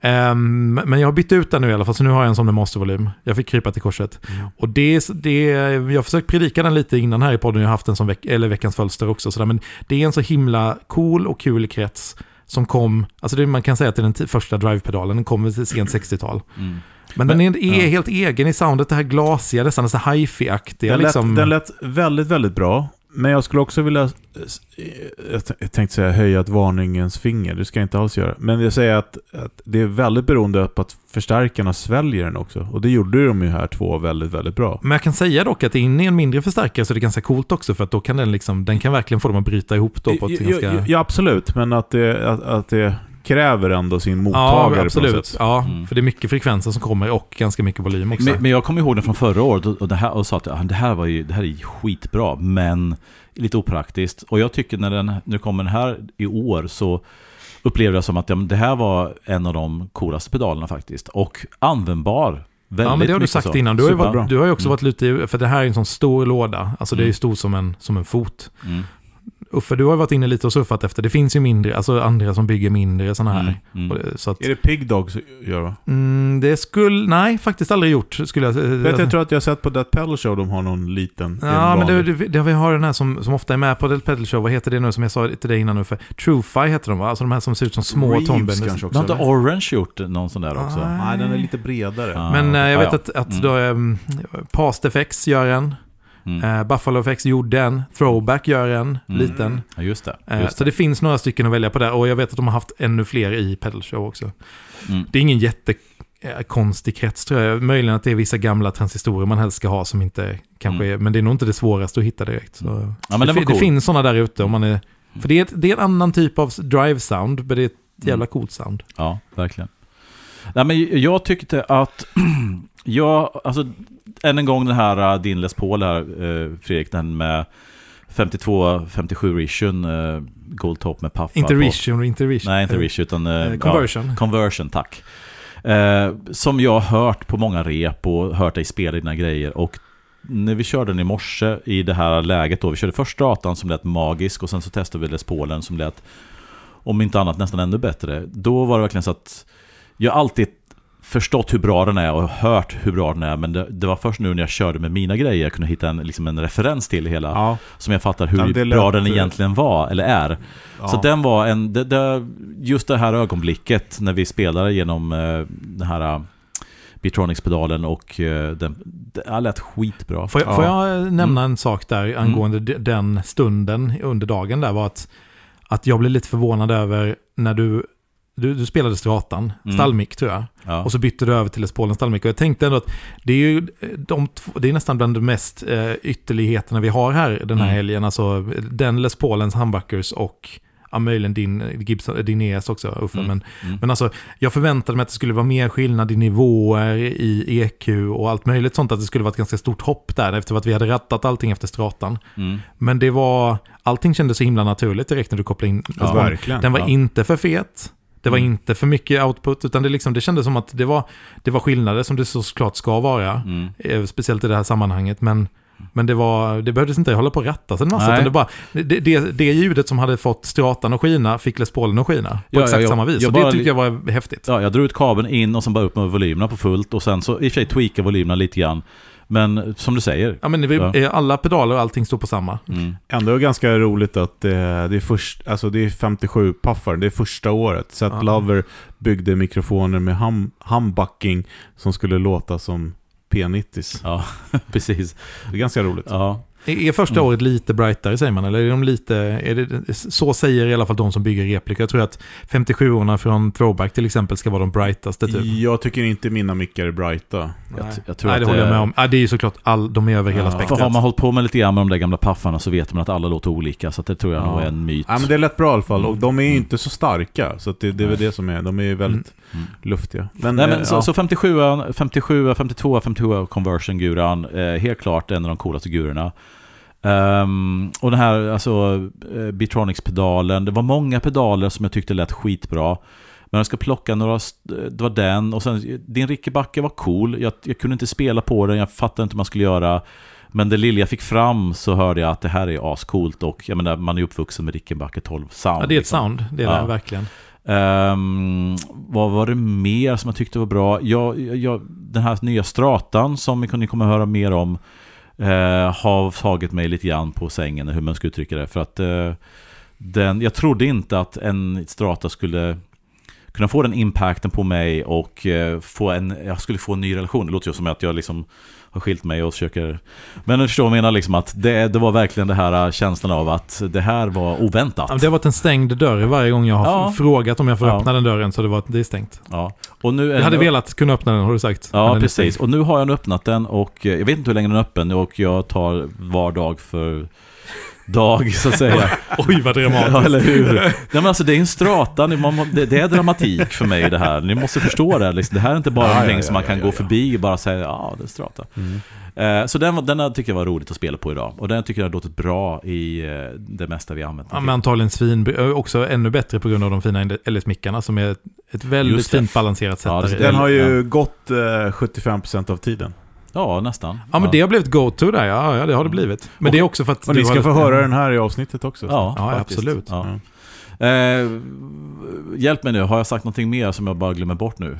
Ehm, men jag har bytt ut den nu i alla fall, så nu har jag en sån med mastervolym. Jag fick krypa till korset. Mm. Och det, är- det, är- jag har försökt predika den lite innan här i podden, jag har haft den som veck, eller veckans fölster också. Sådär. Men det är en så himla cool och kul krets som kom, alltså det man kan säga till den t- första drivepedalen, den kom till sent 60-tal. Mm. Men, den är, är helt egen i soundet, det här glasiga, nästan så hi-fi-aktiga. Den, Liksom. den lät väldigt, väldigt bra. Men jag skulle också vilja, jag tänkte säga höja ett varningens finger, det ska jag inte alls göra. Men jag säger att, att det är väldigt beroende på att förstärkarna sväljer den också. Och det gjorde de ju här två väldigt, väldigt bra. Men jag kan säga dock att det inne i en mindre förstärkare så det är ganska coolt också för att då kan den liksom, den kan verkligen få dem att bryta ihop då på ett ja, ganska... ja, ja, absolut. Men att det, att, att det kräver ändå sin mottagare Ja, på något absolut. sätt. Ja, Mm. för det är mycket frekvenser som kommer och ganska mycket volym också. Men, men jag kommer ihåg den från förra året och, det här, och sa att det här, var ju, det här är skitbra, men lite opraktiskt. Och jag tycker när den nu kommer den här i år så upplevde jag som att ja, det här var en av de coolaste pedalerna faktiskt. Och användbar. Väldigt ja, men det har du sagt så. innan. Du har, ju varit, du har ju också Mm. varit lite, för det här är en sån stor låda. Alltså det är ju Mm. stor som en, som en fot. Mm. Uffe, du har varit inne lite och surfat efter. Det finns ju mindre, alltså andra som bygger mindre sådana här. Mm. Mm. Så att, Är det Pig Dogs gör va? mm, det skulle, nej, faktiskt aldrig gjort. Skulle jag, Vet, jag tror att jag har sett på That Pedal Show, de har någon liten. Ja, en men det, det, det, vi har den här som, som ofta är med på Del Pedal Show. Vad heter det nu som jag sa till dig innan nu? För Truefy heter de va? Alltså de här som ser ut som små Reeves kanske också. Har inte? Orange gjort någon sån där också? Ah. Nej, den är lite bredare. Ja. Men eh, jag ja, vet ja. att, att Mm. då, um, Past FX gör en. Mm. Eh, Buffalo FX gjorde en. Throwback gör en, Mm. liten. Ja, just det. Eh, Just så det. det finns några stycken att välja på där. Och jag vet att de har haft ännu fler i Pedal Show också. Mm. Det är ingen jättekonstig krets tror jag. Möjligen att det är vissa gamla transistorer man helst ska ha som inte kanske Mm. är, men det är nog inte det svåraste att hitta direkt. Så. Ja, men det, fi- det cool. finns sådana där ute om man är... För det är, ett, det är en annan typ av drive-sound, men det är ett jävla Mm. coolt sound. Ja, verkligen. Nej, men jag tyckte att... jag, alltså, än en gång den här uh, din Les Paul här, uh, Fredrik, den med 52-57 Rishun, uh, Gold Top med paffa. Inte på- Rish, inte Rish. Nej, inte Eh, Rish, utan... uh, eh, Conversion. Ja, conversion, tack. Eh, som jag har hört på många rep och hört dig spela dina grejer. Och när vi körde den i morse i det här läget då, vi körde först datan som lät magisk och sen så testade vi Les Paulen som lät, om inte annat, nästan ännu bättre. Då var det verkligen så att jag alltid förstått hur bra den är och hört hur bra den är, men det, det var först nu när jag körde med mina grejer jag kunde hitta en, liksom en referens till det hela, Ja, som jag fattar hur det bra den egentligen var, eller är. ja. Så den var en, det, det, just det här ögonblicket när vi spelade genom eh, den här eh, Bitronics-pedalen och eh, den, det lät skitbra. Får jag, Ja. får jag nämna Mm. en sak där angående de- den stunden under dagen där var att, att jag blev lite förvånad över när du, du, du spelade stratan, Mm. stallmick tror jag, Ja. och så bytte du över till Les Paulen stallmick. Och jag tänkte ändå att det är ju eh, de två, det är nästan bland de mest eh, ytterligheterna vi har här den här Mm. helgen. Alltså den Les Paulens humbuckers och ja, möjligen din Gibson, din ES också, Uffe. Mm. Men, Mm. men alltså, jag förväntade mig att det skulle vara mer skillnad i nivåer, i EQ och allt möjligt sånt. Att det skulle vara ett ganska stort hopp där efter att vi hade rattat allting efter stratan. Mm. Men det var, allting kändes så himla naturligt direkt när du kopplade in. Ja, verkligen. Den var Ja. inte för fet. Det var Mm. inte för mycket output, utan det, liksom, det kändes som att det var, det var skillnader som det såklart ska vara. Mm. Eh, Speciellt i det här sammanhanget. Men, men det, var, det behövdes inte hålla på att ratta en massa. Det, bara, det, det, det ljudet som hade fått stratan att skina fick Les Paulen att skina. På Ja, exakt ja, samma vis. jag och det tyckte jag var häftigt. Ja, jag drog ut kabeln in och sen bara upp med volymerna på fullt och sen så i och för sig tweaka volymerna lite grann. Men som du säger. Ja, men vi, Ja. Alla pedaler och allting står på samma. Mm. Ändå ganska roligt att eh, det är först, alltså det är 57 puffar, det är första året. Seth Ja. Lover byggde mikrofoner med hum, humbucking som skulle låta som P90s. Ja, precis. Det är ganska roligt. Ja. Är är första Mm. året lite brightare säger man? Eller är de lite... Är det, så säger i alla fall de som bygger replika. Jag tror att 57orna från Throwback till exempel ska vara de brightaste typ. Jag tycker inte mina mickar är brighta. Jag, jag tror Nej, det att håller jag det- med om. Ja, det är ju såklart all, de är över hela Ja. spektrat. För har man hållit på med lite grann med de där gamla paffarna så vet man att alla låter olika. Så att det tror jag Ja. nog är en myt. Ja, men det lät bra i alla fall. Och de är ju Mm. inte så starka. Så att det, det är väl det som är. De är ju väldigt Mm. luftiga. Men, Nej, eh, men så, ja. så 57, 57, 52, 57 conversion-guran, eh, helt klart en av de coolaste gurorna. Ehm, och den här, alltså, eh, Bitronics-pedalen, det var många pedaler som jag tyckte lät skitbra. Men jag ska plocka några, st- det var den, och sen din Rickebacke var cool, jag, jag kunde inte spela på den, jag fattade inte hur man skulle göra. Men det lilla jag fick fram så hörde jag att det här är ascoolt och jag menar, man är uppvuxen med Rickenbacker 12 sound. Ja, det är ett liksom. sound, det är Ja. det verkligen. Ehm, vad var det mer som jag tyckte var bra? Jag, jag, den här nya stratan som ni kommer höra mer om eh, har tagit mig lite grann på sängen, hur man ska uttrycka det. För att eh, den, jag trodde inte att en strata skulle kunna få den impacten på mig och eh, få en, jag skulle få en ny relation. Det låter ju som att jag liksom har skilt mig och försöker... Men du förstår vad jag menar, liksom att det, det var verkligen det här eh, känslan av att det här var oväntat. Ja, Det har varit en stängd dörr varje gång jag har Ja. frågat om jag får Ja. öppna den dörren så det var det är stängt. Ja. Och nu Jag hade den- velat kunna öppna den har du sagt. Ja, precis. Och nu har jag öppnat den och eh, jag vet inte hur länge den är öppen och jag tar var dag för dag så att säga. Oj vad dramatiskt. ja, eller hur? Nej, men alltså det är en strata, det, är dramatik för mig det här. Ni måste förstå det. Liksom. Det här är inte bara Ja, ja, någonting ja, som man ja, kan ja, gå ja. förbi och bara säga ja, det är strata. Mm. Eh, så den, den tycker jag var roligt att spela på idag. Och den tycker jag har låtit bra i eh, det mesta vi har använt. Ja, men antagligen svin, ö, också ännu bättre på grund av de fina LS-mickarna som är ett väldigt fint balanserat sätt. Ja. Den har ju Ja. gått eh, 75% av tiden. Ja, nästan. Ja, men det har blivit go-to där. Ja, ja, det har det blivit. Men Och- det är också för att... Och ni har ska få höra den här i avsnittet också. Ja, Ja, absolut. Ja. Ja. Eh, hjälp mig nu, har jag sagt någonting mer som jag bara glömmer bort nu?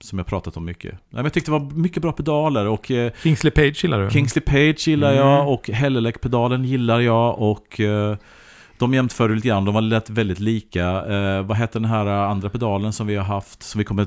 Som jag pratat om mycket. Nej, men jag tyckte det var mycket bra pedaler och eh, Kingsley Page gillar du? Kingsley Page gillar Mm. jag och Hellelec-pedalen gillar jag och eh, de jämförde lite grann, de var lätt väldigt lika. Eh, vad heter den här andra pedalen som vi har haft, som vi kommer,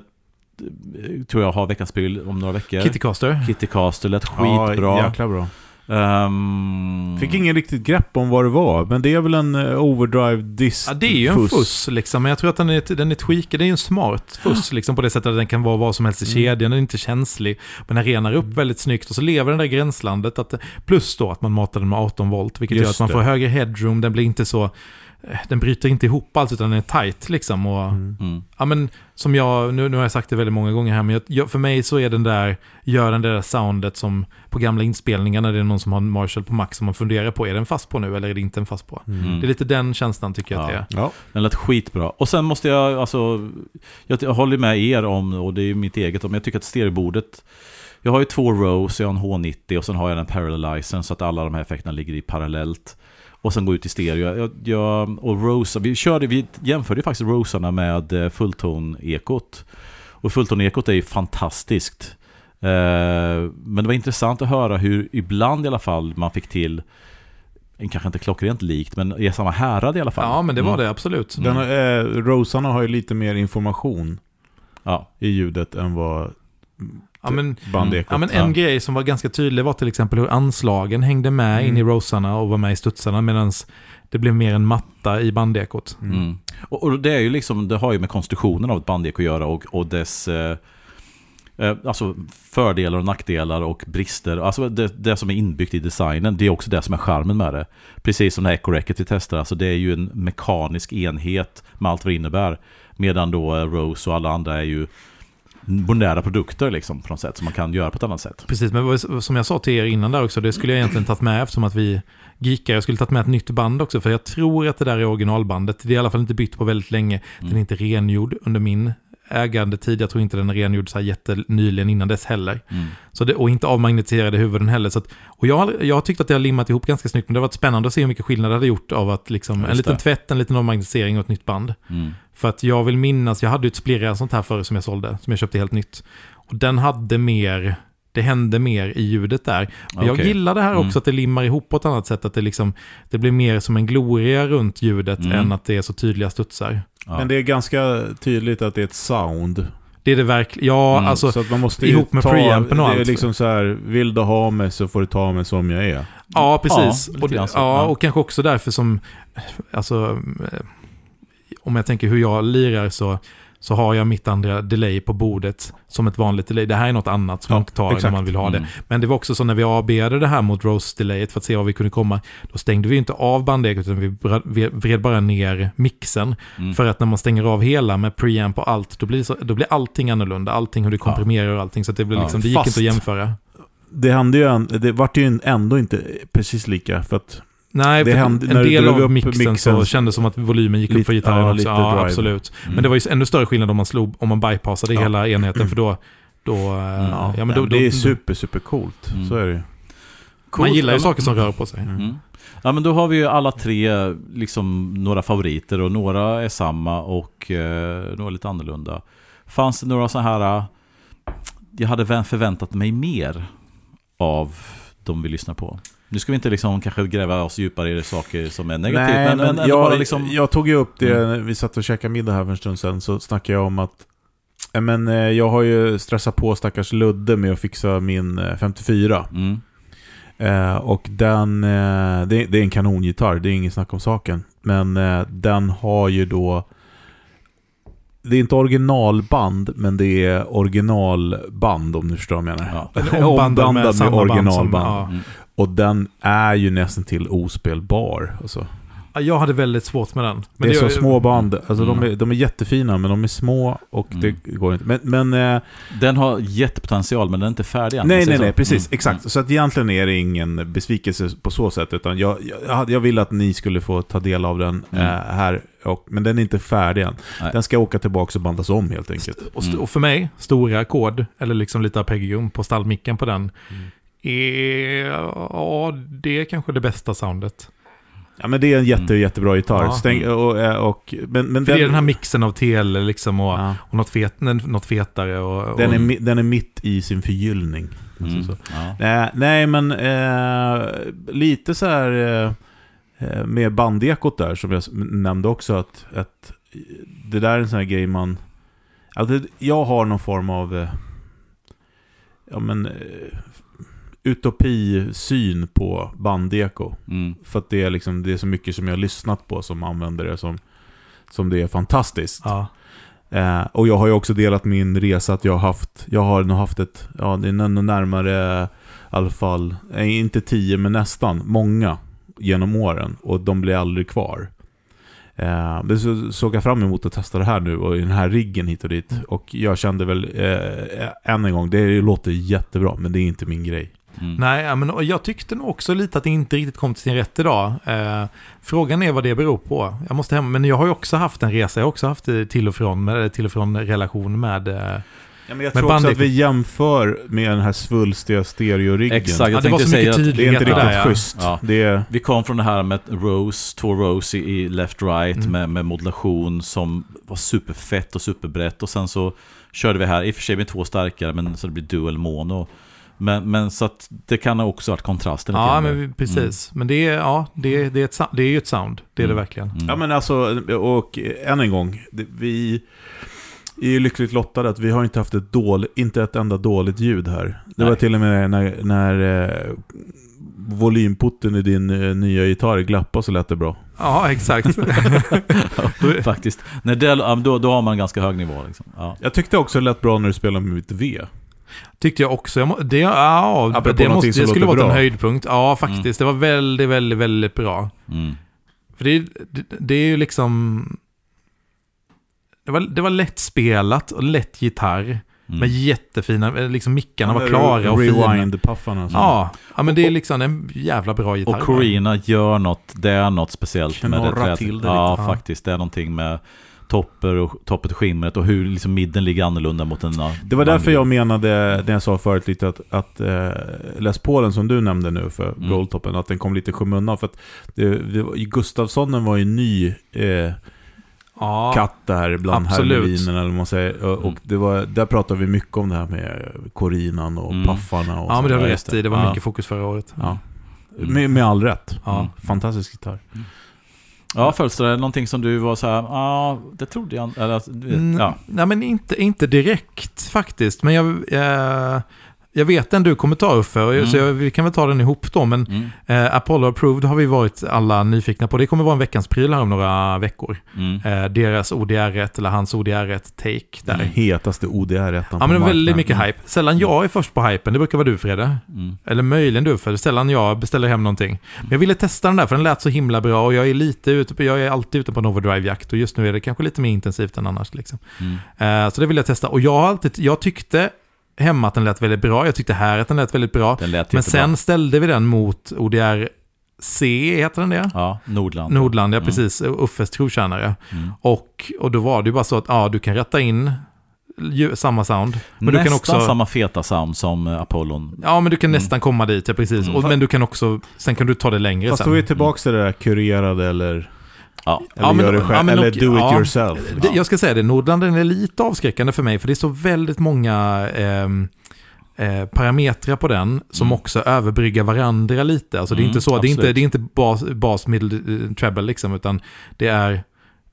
tror jag, ha veckans pryl om några veckor? Kittycaster? Kittycaster lät Ja, skitbra. jäkla bra. Ehm, Fick ingen riktigt grepp om vad det var, men det är väl en eh, overdrive dist Ja, det är ju en fuss liksom, men jag tror att den är, den är tweakad. Det är ju en smart fuss liksom på det sättet att den kan vara vad som helst i Mm. kedjan, den är inte känslig. Men den renar upp väldigt snyggt och så lever den där gränslandet. Att, plus då att man matar den med 18 volt, vilket gör Just att man det. får högre headroom, den blir inte så... eh, Den bryter inte ihop allt utan den är tight liksom. Och, Mm. mm. Ja men som jag, nu, nu har jag sagt det väldigt många gånger här, men jag, jag, för mig så är den där, gör den där soundet som på gamla inspelningar när det är någon som har en Marshall på max som man funderar på, är den fast på nu eller är det inte en fast på? Mm. Det är lite den känslan tycker jag att det är. Ja. Den lät skitbra. Och sen måste jag, alltså, jag, jag håller med er om, och det är ju mitt eget, om jag tycker att stereobordet, jag har ju två rows, jag har en H90 och sen har jag den parallelizern så att alla de här effekterna ligger i parallellt. Och sen går ut i stereo. Jag, jag, och Rosa, vi, körde, vi jämförde faktiskt Rosarna med eh, fullton-ekot. Och fullton-ekot är ju fantastiskt. Eh, men det var intressant att höra hur ibland i alla fall man fick till, en kanske inte klockrent likt, men i samma härad i alla fall. Ja men det var Mm. det absolut. Den, eh, Rosarna har ju lite mer information Ja. i ljudet än vad Ja men, bandekot ja, men en grej som var ganska tydlig var till exempel hur anslagen hängde med Mm. in i rosarna och var med i studsarna medan det blev mer en matta i bandekot. Mm. Mm. Och, och det är ju liksom, det har ju med konstruktionen av ett bandek att göra och, och dess eh, eh, alltså fördelar och nackdelar och brister. Alltså det, det som är inbyggt i designen, det är också det som är charmen med det. Precis som det här Ecoracket vi testar, alltså det är ju en mekanisk enhet med allt vad det innebär. Medan då eh, Rose och alla andra är ju moderna produkter liksom på något sätt som man kan göra på ett annat sätt. Precis, men som jag sa till er innan där också, det skulle jag egentligen tagit med eftersom att vi geekar. Jag skulle tagit med ett nytt band också, för jag tror att det där är originalbandet. Det är i alla fall inte bytt på väldigt länge. Den är Mm. inte rengjord under min ägandetid. Jag tror inte den är rengjord så här jättenyligen innan dess heller. Mm. Så det, och inte avmagnetiserade huvuden heller. Så att, och jag, jag har tyckt att det har limmat ihop ganska snyggt, men det har varit spännande att se hur mycket skillnad det hade gjort av att liksom, en liten det. tvätt, en liten avmagnetisering och ett nytt band. Mm. För att jag vill minnas, jag hade ju ett splirra sånt här förr som jag sålde, som jag köpte helt nytt. Och den hade mer, det hände mer i ljudet där. Och jag gillar det här också Mm. att det limmar ihop på ett annat sätt, att det liksom, det blir mer som en gloria runt ljudet Mm. än att det är så tydliga studsar. Ja. Men det är ganska tydligt att det är ett sound. Det är det verkligen, ja Mm, alltså, så att man måste ihop med ta, preampen och Det är allt. liksom så här, vill du ha mig så får du ta mig som jag är. ja precis. Ja, och, det, ja. och kanske också därför som, alltså, eh, om jag tänker hur jag lirar så, så har jag mitt andra delay på bordet som ett vanligt delay. Det här är något annat som Ja, man tar när exakt. man vill ha det. Mm. Men det var också så när vi AB'ade det här mot Rose-delayet för att se vad vi kunde komma, då stängde vi inte av bandekot utan vi vred bara ner mixen. Mm. För att när man stänger av hela med preamp och allt, då blir, så, då blir allting annorlunda. Allting hur det komprimerar och allting. Så det, blir liksom, det gick fast- inte att jämföra. Det hände ju, det vart ju ändå inte precis lika för att Nej, Det hände- en del av upp mixen, så mixen- kändes som att volymen gick upp Lite- för gitarren ja, också. Ja, drive. absolut. Mm. Men det var ju ännu större skillnad om man slog, om man bypassade Ja. hela enheten, för då... då eh, Ja, ja, men då, det är då, super, super coolt. Mm. Så är det ju. Man gillar ju saker som rör på sig. Mm. Ja men då har vi ju alla tre liksom några favoriter och några är samma och eh, några lite annorlunda. Fanns det några så här... eh, Jag hade vä- förväntat mig mer av de vi lyssnar på. Nu ska vi inte liksom kanske gräva oss djupare i saker som är negativt. Nej, men, men, jag, bara liksom... jag tog ju upp det, när vi satt och käkade middag här för en stund sedan, så snackade jag om att men, eh, jag har ju stressat på stackars Ludde med att fixa min eh, 54. Mm, Eh, och den, eh, det, det är en kanongitarr, det är inget snack om saken. Men eh, den har ju då... Det är inte originalband, men det är originalband om du förstår vad jag menar. ja. Ombandad med med originalband. Ja. Mm. Och den är ju nästan till ospelbar. Alltså. Ja, Jag hade väldigt svårt med den. det är så små band. Alltså de, Mm. är, de är jättefina, men de är små och Mm. det går inte. Men, men eh, Den har jättepotential men den är inte färdig än. nej, nej, så. precis. Mm, Exakt. Så att egentligen är det ingen besvikelse på så sätt. Utan jag, jag, hade- jag vill att ni skulle få ta del av den Mm. eh, här. Och, men den är inte färdig än. Nej. Den ska åka tillbaka och bandas om helt enkelt. Och, st- Mm. och för mig, stora ackord, eller liksom lite arpeggium på stallmicken på den, Mm. Är, ja, det är kanske det bästa soundet. Ja, men det är en jätte, Mm. jättebra gitarr. Ja. Stäng, och, och, och, men, men För det är den här mixen av tele liksom och, ja, och något, fet, något fetare och... och den, är, den är mitt i sin förgyllning. Mm. Alltså så. Ja. Nej, nej men eh, lite så här eh, eh, med bandekot där som jag nämnde också att, att det där är en sån här grej man... Alltså, jag har någon form av eh, ja, men, eh, utopisyn på bandeko. Mm. För att det är, liksom, det är så mycket som jag har lyssnat på som använder det som, som det är fantastiskt. Ja. Eh, och jag har ju också delat min resa att jag har haft, jag har nog haft ett, ja det är närmare i alla fall, inte tio men nästan, många genom åren. Och de blir aldrig kvar. Eh, det så, såg jag fram emot att testa det här nu och i den här riggen hit och dit. Och jag kände väl eh, än en gång, det låter jättebra men det är inte min grej. Mm. Nej, ja, men jag tyckte nog också lite att det inte riktigt kom till sin rätt idag. Eh, frågan är vad det beror på. Jag måste hem, men jag har ju också haft en resa, jag har också haft till och från, med, till och från relation med... Eh, Ja, men jag Men tror också att vi jämför med den här svulstiga stereoriggen. Exakt, ja, jag det var tänkte så mycket säga att Det är inte riktigt där, ja. schysst. Ja. Det är, Vi kom från det här med Rose, två Rose i i left-right Mm. med, med modulation som var superfett och superbrett och sen så körde vi här, i och för sig med två starkare men så det blir dual mono. Men, men så att det kan ha också varit kontrasten ja, men precis. Men det är, ja, det, är- det, är ett, det är ju ett sound, det är Mm. det verkligen. Mm. Ja men alltså, och än en gång. Vi är ju lyckligt lottade att vi har inte haft ett dåligt, inte ett enda dåligt ljud här. Det Nej. var till och med när, när eh, volymputten i din eh, nya gitarr glappade så lät det bra. Ja, exakt. Faktiskt. När det, ja, då, då har man ganska hög nivå. Liksom. Ja. Jag tyckte också det lät bra när du spelade med mitt V. Tyckte jag också. Jag må, det, ja, Apropå det, måste, det skulle varit en höjdpunkt. Ja, faktiskt. Det var väldigt, väldigt, väldigt bra. Mm. För det, det, det är ju liksom... Det var, det var lätt spelat och lätt gitarr. Mm. Men jättefina, eh, liksom mickarna var Ja, klara och fina. Rewind-puffarna. Ja, ja, men det är liksom en jävla bra gitarr. Och Corina gör något, det är något speciellt med det. Till det Ja, lite. Ja. faktiskt. Det är någonting med topper och, toppet och skimret och hur liksom midden ligger annorlunda mot en Det var därför jag menade, när jag sa förut lite att, att eh, Les Paulen som du nämnde nu för Mm. Goldtoppen, att den kom lite i skymundan. För att det, det, var- ju ny eh, ja, katt där bland absolut. hermelinen eller man säger. Och, och Mm. det var, där pratade vi mycket om det här med Corinan och Mm. paffarna. Och Ja, men det har du Ja, rätt det. i. Det var Ja. mycket fokus förra året. Ja. Mm. Med, med all rätt. Ja. Mm. Fantastisk gitarr. Ja, Fölster, någonting som du var så här, ja, det trodde jag eller, Mm, ja. Nej, men inte, inte direkt faktiskt. Men jag, eh, jag vet den du kommer ta Uffe, Mm. så jag, vi kan väl ta den ihop då. Men Mm. eh, Apollo Approved har vi varit alla nyfikna på. Det kommer vara en veckans pryl här om några veckor. Mm. Eh, deras ODR1, eller hans ODR1 take där. Den hetaste ODR-ettan Ja, men det var väldigt mycket hype. Sällan jag är först på hypen, det brukar vara du Fredde. Mm. Eller möjligen du, är sällan jag beställer hem någonting. Men jag ville testa den där, för den lät så himla bra och jag är lite ute på, jag är alltid ute på en overdrive-jakt och just nu är det kanske lite mer intensivt än annars. Liksom. Mm. Eh, så det vill jag testa. Och jag har alltid, jag tyckte hemma att den lät väldigt bra, jag tyckte här att den lät väldigt bra. Den lät Men jättebra. sen ställde vi den mot ODR C, heter den det? Ja, Nordland. Nordland, ja Mm. precis. Uffes trotjänare. Mm. Och, och då var det ju bara så att ja, du kan rätta in samma sound. Men Nästan du kan också... samma feta sound som eh, Apollon. Ja, men du kan nästan komma dit, ja, precis. Mm. Och, men du kan också... Sen kan du ta det längre Fast sen. då är vi tillbaka till det där kurerade eller, Ja. eller Ja, men- gör det själv, ja, eller do it ja. yourself. Det, jag ska säga det, Nordlanden är lite avskräckande för mig, för det är så väldigt många ehm, eh, parametrar på den som Mm. också överbryggar varandra lite. Alltså det är Mm, inte så, det är inte, det är inte bas, bas middle, eh, treble liksom, utan det är,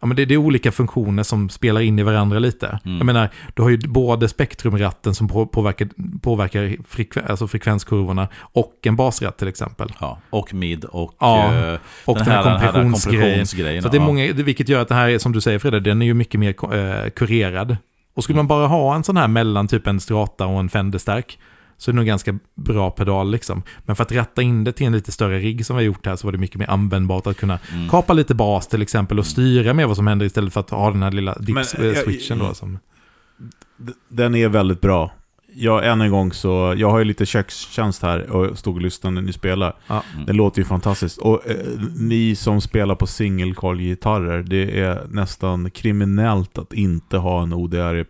ja, men det, det är olika funktioner som spelar in i varandra lite. Mm. Jag menar, du har ju både spektrumratten som på, påverkar, påverkar frekven, alltså frekvenskurvorna och en basratt till exempel. Ja. Och mid och, Ja, eh, Och den, här kompressionsgrejen. Så det är många, vilket gör att det här, är, som du säger Fredrik, den är ju mycket mer eh, kurerad. Och skulle man bara ha en sån här mellan typ en strata och en Fender-stärk så är det nog ganska bra pedal liksom. Men för att ratta in det till en lite större rigg som vi har gjort här så var det mycket mer användbart att kunna Mm. kapa lite bas till exempel och styra med vad som händer istället för att ha den här lilla dips-switchen då. Som, Den är väldigt bra. Jag, än en gång så, jag har ju lite kökstjänst här och stod och lyssnade när ni spelar. ja. Mm. Det låter ju fantastiskt. Och eh, ni som spelar på singelcoil-gitarrer, det är nästan kriminellt att inte ha en ODR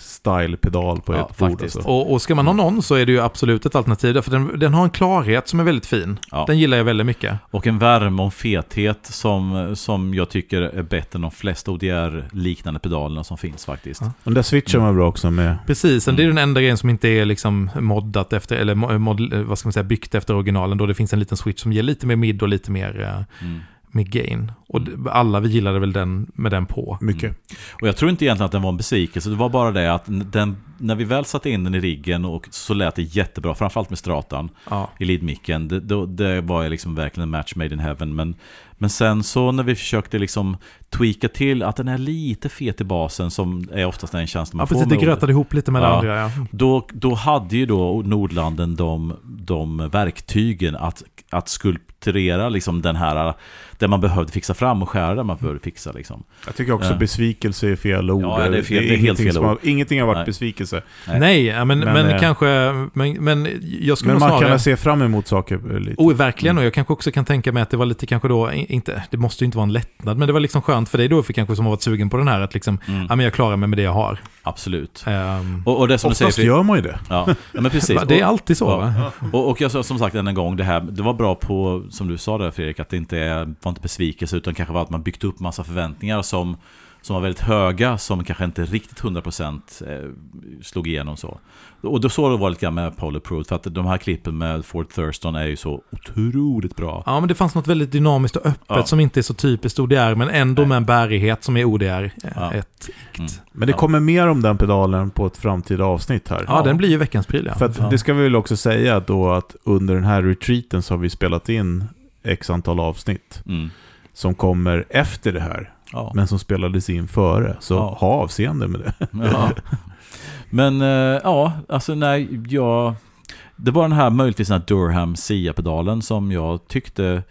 style-pedal på Ja, ett bord. faktiskt. Alltså. och, och ska man ha någon så är det ju absolut ett alternativ. Därför den, den har en klarhet som är väldigt fin. Ja. Den gillar jag väldigt mycket. Och en värme och en fethet som, som jag tycker är bättre än de flesta ODR-liknande pedalerna som finns faktiskt. Ja. Den där switchen var bra också med... Precis, Mm. det är den enda grejen som inte är liksom moddat efter, eller mo- mod, vad ska man säga, byggt efter originalen. Då det finns en liten switch som ger lite mer mid och lite mer eh, Mm. Med gain. Och d- alla vi gillade väl den med den på. Mycket. Mm. Och jag tror inte egentligen att den var en besvikelse. Det var bara det att den, när vi väl satte in den i riggen och så lät det jättebra, framförallt med stratan Ja. i leadmicken. Det, då, det var liksom verkligen en match made in heaven. Men, men sen så när vi försökte liksom tweaka till att den är lite fet i basen som är oftast en känsla man Ja, får precis. Det grötade ihop lite med det Ja. andra. Ja. Då, då hade ju då Nordlanden de, de verktygen att, att skulpturera liksom den här, där man behövde fixa fram och skära där man behövde fixa liksom. Jag tycker också Ja. besvikelse är fel ord. Ja, det är fel- det är helt ingenting fel som har, ord. ingenting har varit Nej. besvikelse. Nej. Nej, men, men, Men, eh, kanske... Men, men jag skulle Men man snarare... kan se fram emot saker eh, lite. Oh, verkligen. Och jag kanske också kan tänka mig att det var lite kanske då, inte, det måste ju inte vara en lättnad, men det var liksom skönt för dig då, för kanske som har varit sugen på den här, att liksom, Mm, ja men jag klarar mig med det jag har. absolut. Ehm, Och, och det som Oftast du säger, gör man ju det. ja, ja, men precis. det är Och- alltid så Ja. va? Och, och jag sa som sagt än en gång, det här, det var bra på, som du sa där Fredrik, att det inte är, var inte besvikelse utan kanske var att man byggt upp massa förväntningar som, som var väldigt höga, som kanske inte riktigt 100% eh, slog igenom så. Och då så det var lite grann med Polar Pro, för att de här klippen med Ford Thurston är ju så otroligt bra. Ja, men det fanns något väldigt dynamiskt och öppet Ja. som inte är så typiskt ODR, men ändå Nej. med en bärighet som är ODR. Ja. Ett, Mm. Men det Ja. kommer mer om den pedalen på ett framtida avsnitt här. ja, den blir ju veckans pryl, ja. För att Ja. det ska vi väl också säga då att under den här retreaten så har vi spelat in x antal avsnitt Mm. som kommer efter det här, Ja. men som spelades in före. Så Ja. ha avseende med det. Ja. Men eh, ja, alltså nej, jag... Det var den här möjligtvis den här Durham Sia-pedalen som jag tyckte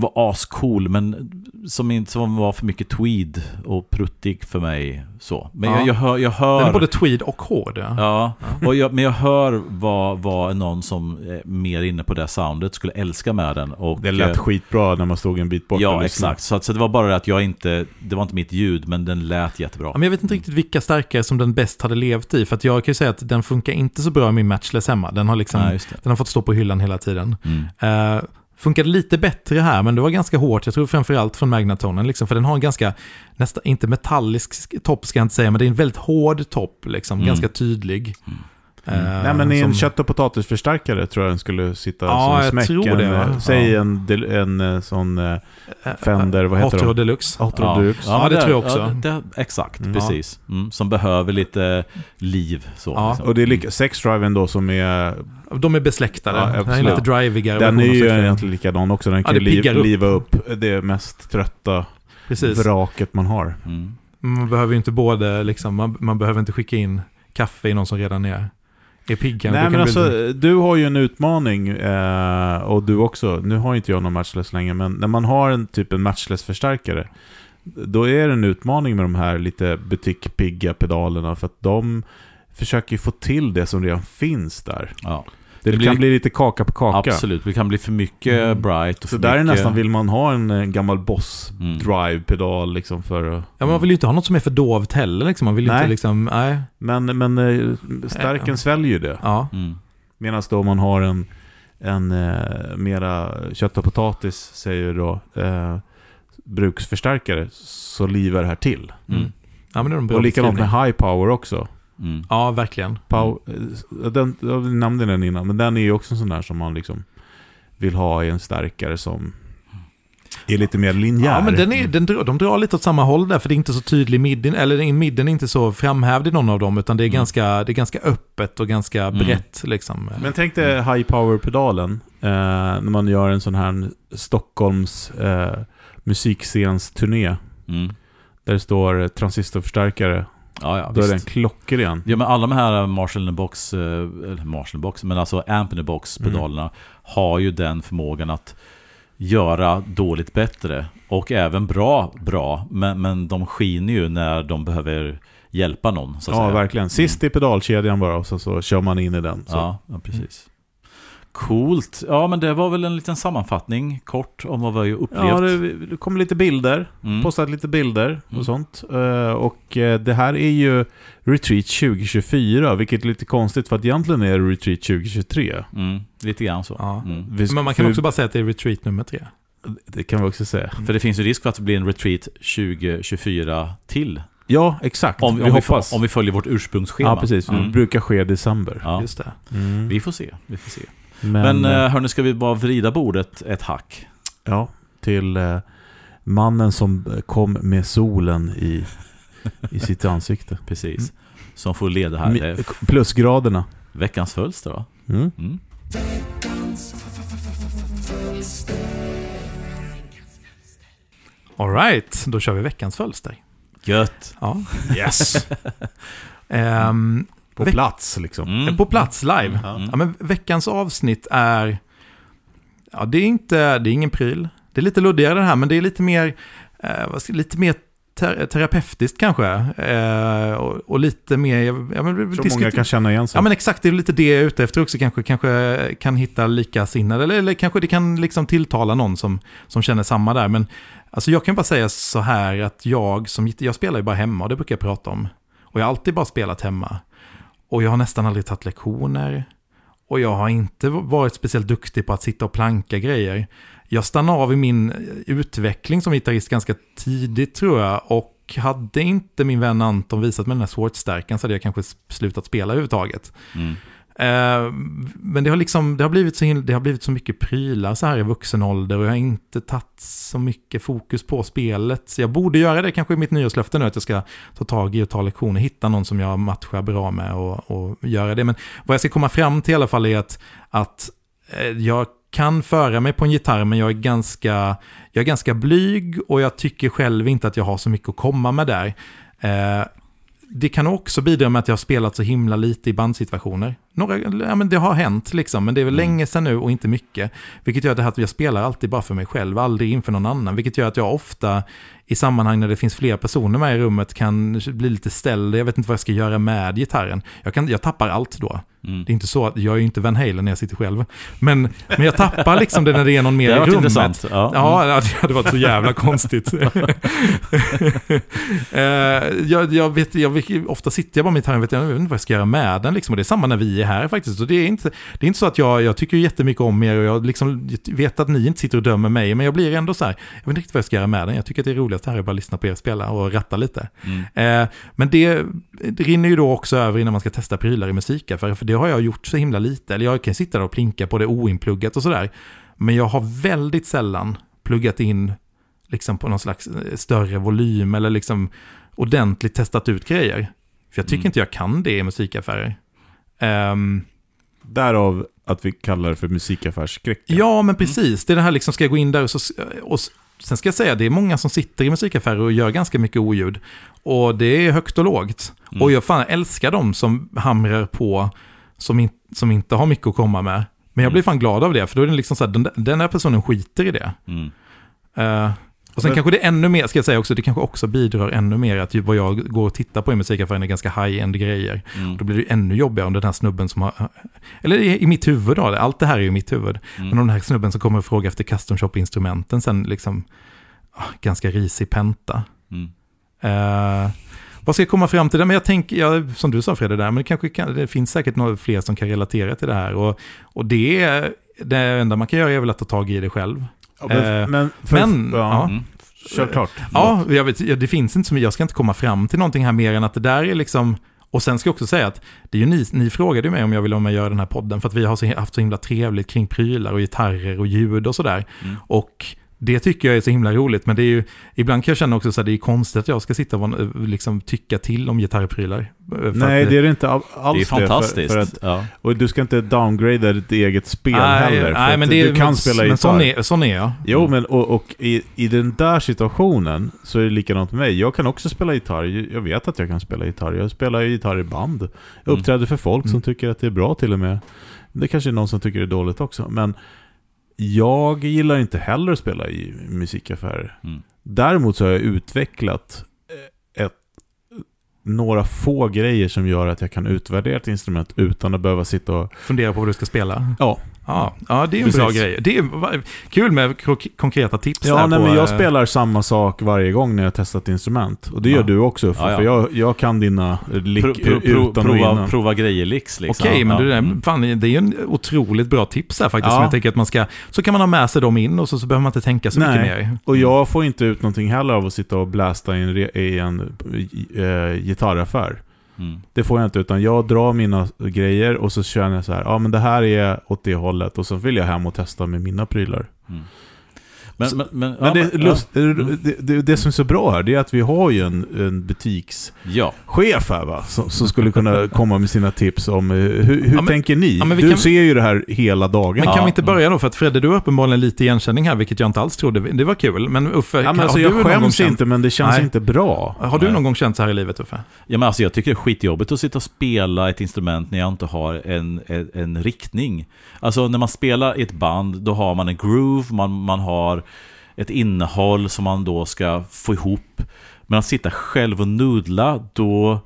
var ascool, men som inte som var för mycket tweed och pruttig för mig. Så. Men Ja. jag, jag hör... Jag hör Den är både tweed och hård. Ja. Ja, och jag, men jag hör vad, vad någon som är mer inne på det soundet skulle älska med den. Och, Det lät eh, skitbra när man stod en bit bort Ja, exakt. Så, att, så det var bara det att jag inte... Det var inte mitt ljud, men den lät jättebra. Ja, men jag vet inte riktigt vilka stärkare som den bäst hade levt i, för att jag kan ju säga att den funkar inte så bra i min matchless hemma. Den har liksom, Nej, den har fått stå på hyllan hela tiden. Mm. Uh, funkade lite bättre här, men det var ganska hårt. Jag tror framförallt från Magnatonen, liksom, för den har en ganska, nästan, inte metallisk topp ska jag inte säga, men det är en väldigt hård topp, liksom, Mm. ganska tydlig. Mm. Eh, Nej men i en som- kött och potatisförstärkare tror jag den skulle sitta Ja, som en jag smäck. tror det, en, va? eh, Säg Ja. en, en, eh, sån eh, eh, Fender, vad heter Hot Rod de? Deluxe. Hot Rod Deluxe. Ja, men det tror jag också. Ja, det, exakt, Mm. precis. Mm, som behöver lite liv. Så, Ja, liksom. Och det är lika, sexdriven då som är, De är besläktade. Ja, den är lite drivigare. den är ju egentligen likadan också. Den Ja, kan det ju liv, upp. liva upp det mest trötta Precis. vraket man har. Mm. Man behöver ju inte både, liksom, man, man behöver inte skicka in kaffe i någon som redan är, är pigg. kanske. Nej men bli alltså, du har ju en utmaning eh, och du också. Nu har inte jag någon matchless längre, men när man har en typ en matchless-förstärkare då är det en utmaning med de här lite butikpigga pedalerna för att de försöker få till det som redan finns där. Ja. Det, Det blir- kan bli lite kaka på kaka. Absolut, det kan bli för mycket Mm. bright och Så för där är mycket... nästan, vill man ha en eh, gammal boss Mm. drive-pedal liksom för. Ja, men man vill ju inte ha något som är för dovt heller. Liksom. Man vill ju Nej. inte liksom, nej. Men, men eh, stärken Ja. sväljer ju det. Ja. Mm. Medan då om man har en, en eh, mera kött och potatis, säger då, eh, bruksförstärkare, så livar det här till. Mm. Ja, men det är en bra och likadant med high power också. Mm. Ja, verkligen. Pow, eh, den, jag nämnde den innan, men den är ju också en sån där som man liksom vill ha i en stärkare som är lite mer linjär. Ja, men den är, den, drar- de drar lite åt samma håll där, för det är inte så tydlig midden, eller midden är inte så framhävd i någon av dem, utan det är, Mm. ganska, det är ganska öppet och ganska Mm. brett. Liksom. Men tänk dig high power-pedalen eh, när man gör en sån här Stockholms eh, musikscensturné. Mm. Där det står transistorförstärkare. Ja, ja, Då är visst. den klockren. Ja men alla de här Marshall box, eh, eller Marshall box, men alltså Amp box pedalerna Mm. har ju den förmågan att göra dåligt bättre och även bra bra, men, men de skiner ju när de behöver hjälpa någon Ja, säga. verkligen. Sist i pedalkedjan bara och så, så kör man in i den. Så. Ja, ja, precis. Coolt. Ja, men det var väl en liten sammanfattning kort om vad vi har upplevt. Ja, det, det kommer lite bilder. Mm. Postat lite bilder och Mm. sånt. Eh, och eh, det här är ju Retreat 2024, vilket är lite konstigt för att egentligen är det Retreat 2023. Mm, lite grann så. Ja. Mm. Men man kan också bara säga att det är retreat nummer tre. Det kan vi också säga. För det finns ju risk för att det blir en retreat 2024 till. Ja, exakt. Om vi vi, om vi, hoppas. om vi följer vårt ursprungsschema. ja, precis. Det Mm. brukar ske i december. Ja. Just det. Mm. Vi får se. Vi får se. Men, Men, eh, eh, hörni, ska vi bara vrida bordet ett hack? ja, till eh, mannen som kom med solen i, i sitt ansikte. Precis. Som får leda här. Plusgraderna. veckans fölster va? Mm. Mm. All right, då kör vi veckans fölster. Gött! Ja. Yes! Ehm, På Veck- plats liksom. Mm. På plats live. Mm. Ja, men veckans avsnitt är... Ja, det är inte... Det är ingen pryl. Det är lite luddigare det här, men det är lite mer... Eh, vad ska, lite mer ter terapeutiskt kanske. Eh, och, och lite mer... Ja, men, tror många kan känna igen sig. Ja men exakt, det är lite det jag är ute efter också. Kanske, kanske kan hitta likasinnade, eller, eller kanske det kan liksom tilltala någon som, som känner samma där. Men alltså jag kan bara säga så här att jag som, jag spelar ju bara hemma och det brukar jag prata om. Och jag har alltid bara spelat hemma. Och jag har nästan aldrig tagit lektioner. Och jag har inte varit speciellt duktig på att sitta och planka grejer. Jag stannade av i min eh, utveckling som gitarrist ganska tidigt tror jag. Och hade inte min vän Anton visat mig den här Swartz-stärkan så hade jag kanske slutat spela överhuvudtaget. Mm. Eh, men det har, liksom, det, har blivit så, himla- det har blivit så mycket prylar så här i vuxen ålder och jag har inte tagit så mycket fokus på spelet. Så jag borde göra det kanske i mitt nyårslöfte nu att jag ska ta tag i och ta lektioner, hitta någon som jag matchar bra med och, och göra det. Men vad jag ska komma fram till i alla fall är att, att eh, jag kan föra mig på en gitarr men jag är, ganska, jag är ganska blyg och jag tycker själv inte att jag har så mycket att komma med där. Eh, det kan också bidra med att jag har spelat så himla lite i bandsituationer. Några, ja, men det har hänt liksom, men det är väl Mm. länge sedan nu och inte mycket. Vilket gör det här att jag spelar alltid bara för mig själv, aldrig inför någon annan. Vilket gör att jag ofta i sammanhang när det finns fler personer med i rummet kan bli lite ställd. Jag vet inte vad jag ska göra med gitarren. Jag, kan, jag tappar allt då. Mm. Det är inte så att, jag är ju inte Van Halen när jag sitter själv. Men, men jag tappar liksom det när det är någon mer Det i har varit rummet. intressant. Ja. Ja, det hade varit så jävla konstigt. Eh, jag, jag, vet, jag, ofta sitter jag bara med gitarren och vet, jag vet inte vad jag ska göra med den. Liksom. Och det är samma när vi är här faktiskt. Så det, är inte, det är inte så att jag, jag tycker jättemycket om er och jag liksom vet att ni inte sitter och dömer mig. Men jag blir ändå så här, jag vet inte riktigt vad jag ska göra med den. Jag tycker att det är roligast här är bara att lyssna på er spela och ratta lite. Mm. Eh, men det, det rinner ju då också över innan man ska testa prylar i musikaffärer, för det har jag gjort så himla lite. Eller jag kan sitta där och plinka på det oinpluggat och sådär. Men jag har väldigt sällan pluggat in liksom på någon slags eh, större volym eller liksom ordentligt testat ut grejer. För jag tycker Mm. inte jag kan det i musikaffärer. Ehm, Därav att vi kallar det för musikaffärsskräcken. Ja, men precis. Det är det här liksom, ska jag gå in där och, så, och s- sen ska jag säga, det är många som sitter i musikaffärer och gör ganska mycket oljud. Och det är högt och lågt. Mm. Och jag fan älskar dem som hamrar på, som, in, som inte har mycket att komma med. Men jag blir Mm. fan glad av det, för då är det liksom så här, den, den här personen skiter i det. Mm. Eh, Och sen Men- kanske det är ännu mer, ska jag säga också, det kanske också bidrar ännu mer att vad jag går och tittar på i musikaffären är ganska high-end grejer. Mm. Då blir det ännu jobbigare om den här snubben som har... Eller i i mitt huvud då, allt det här är ju i mitt huvud. Mm. Men om den här snubben som kommer och frågar efter custom shop-instrumenten sen liksom... ah, Ganska risig penta. Mm. Eh, vad ska jag komma fram till? det? Men jag tänker, ja, som du sa Fredrik, där, men det, kanske kan, det finns säkert några fler som kan relatera till det här. Och, och det, är- det enda man kan göra är väl att ta tag i det själv. Ja, men, Eh, men, för, men, ja, ja. Mm. kör klart. Ja, jag vet, ja, det finns inte så mycket, jag ska inte komma fram till någonting här mer än att det där är liksom... Och sen ska jag också säga att det är ju ni, ni frågade ju mig om jag ville vara med och göra den här podden för att vi har så, haft så himla trevligt kring prylar och gitarrer och ljud och sådär. Mm. Och det tycker jag är så himla roligt, men det är ju, ibland kan jag känna också så att det är konstigt att jag ska sitta och vara- liksom tycka till om gitarrprylar. Eh, Nej, att, det är det inte all- alls Det är fantastiskt. För, för att, ja. och du ska inte downgrada ditt eget spel nej, heller. Nej, men det är, du kan men, spela men gitarr. sån är, sån är jag. Jo, men och, och i, i den där situationen så är det likadant med mig. Jag kan också spela gitarr. Jag vet att jag kan spela gitarr. Jag spelar ju gitarr i band. Jag Mm. uppträder för folk som Mm. tycker att det är bra till och med. Det kanske är någon som tycker det är dåligt också. Men jag gillar inte heller att spela i musikaffärer. Mm. Däremot så har jag utvecklat eh, ett, några få grejer som gör att jag kan utvärdera ett instrument utan att behöva sitta och... Fundera på vad du ska spela. Ja, Ja, ja det är en bra Precis. grej. Det är kul med konkreta tips Ja, nej, på, men jag eh, spelar samma sak varje gång när jag testar ett instrument. Och det Ja. gör du också, för, Ja, ja. för jag, jag kan dina lick Pro, pro, pro, utan och prova, innan. prova grejer licks liksom. Okej, men Ja. det, där, Mm. fan, det är ju en otroligt bra tips här faktiskt. Ja. Som jag tänker att man ska, så kan man ha med sig dem in och så, så behöver man inte tänka så mycket Nej. mer. Och jag får inte ut någonting heller av att sitta och blästa i en, re- i en äh, gitarraffär. Mm. Det får jag inte, utan jag drar mina grejer och så känner jag så här, ja men det här är åt det hållet och så vill jag hem och testa med mina prylar. Mm. Men, men, men, Men ja, det, är lust, Mm. det, det, det som är så bra här, det är att vi har ju en, en butikschef Ja, här va, som, som skulle kunna komma med sina tips om eh, hur, hur Ja, tänker ni? ja, du kan- ser ju det här hela dagen. Men Ja. kan vi inte börja då? För att Fredde, du har uppenbarligen lite igenkänning här, vilket jag inte alls trodde. Det var kul. Men Uffe, Ja, men alltså, jag skäms inte, men det känns Nej. inte bra. Har du Nej. någon gång känt så här i livet, Uffe? Ja, men alltså jag tycker det är skitjobbigt att sitta och spela ett instrument när jag inte har en, en, en riktning. Alltså när man spelar i ett band, då har man en groove, man, man har ett innehåll som man då ska få ihop. Men att sitta själv och nudla, då...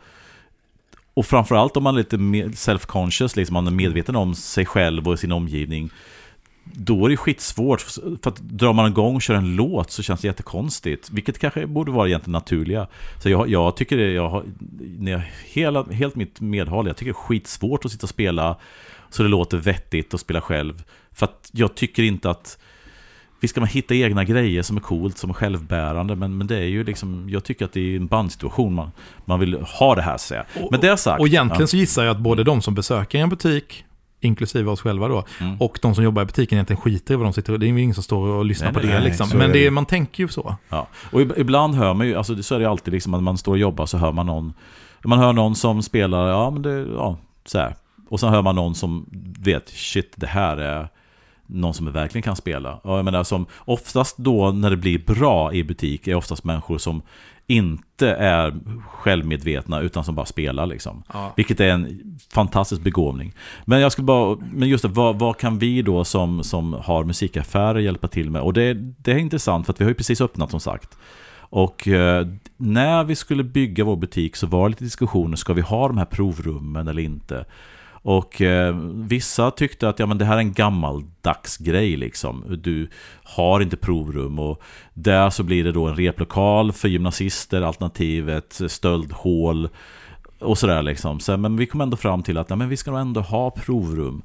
Och framförallt om man är lite mer self-conscious, liksom man är medveten om sig själv och sin omgivning. Då är det skitsvårt, för att drar man igång och kör en låt så känns det jättekonstigt. Vilket kanske borde vara egentligen naturliga. Så jag, jag tycker det, jag har, när jag, hela, helt mitt medhåll, jag tycker det är skitsvårt att sitta och spela så det låter vettigt att spela själv. För att jag tycker inte att vi ska man hitta egna grejer som är coolt, som är självbärande, men, men det är ju liksom, jag tycker att det är en bandsituation man, man vill ha det här så. Men det sagt. Och egentligen ja. så gissar jag att både de som besöker en butik, inklusive oss själva då, Mm. och de som jobbar i butiken egentligen skiter i vad de sitter och Det är ju ingen som står och lyssnar Nej, på nej, det nej, liksom. Men det, man tänker ju så. Ja. Och ib- ibland hör man ju, alltså så är det alltid liksom att man står och jobbar så hör man någon Man hör någon som spelar, ja men det, ja, så här. Och sen hör man någon som vet, shit det här är någon som verkligen kan spela. Och jag menar som oftast då när det blir bra i butik är oftast människor som inte är självmedvetna utan som bara spelar liksom. Ja. Vilket är en fantastisk begåvning. Men jag skulle bara, men just det, vad, vad kan vi då som, som har musikaffärer hjälpa till med? Och det, det är intressant för att vi har ju precis öppnat som sagt. Och eh, när vi skulle bygga vår butik så var det lite diskussioner, ska vi ha de här provrummen eller inte? Och eh, vissa tyckte att ja, men det här är en gammaldags grej liksom. Du har inte provrum och där så blir det då en replokal för gymnasister, alternativet stöldhål och sådär liksom. Så, men vi kom ändå fram till att ja, men vi ska nog ändå ha provrum.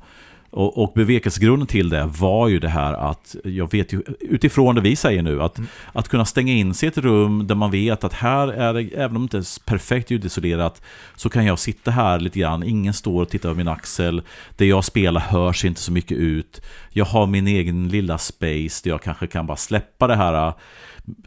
Och, och bevekelsegrunden till det var ju det här att, jag vet ju utifrån det vi säger nu, att, att kunna stänga in sig i ett rum där man vet att här är det, även om det inte är perfekt ljudisolerat, så kan jag sitta här lite grann, ingen står och tittar över min axel, det jag spelar hörs inte så mycket ut, jag har min egen lilla space där jag kanske kan bara släppa det här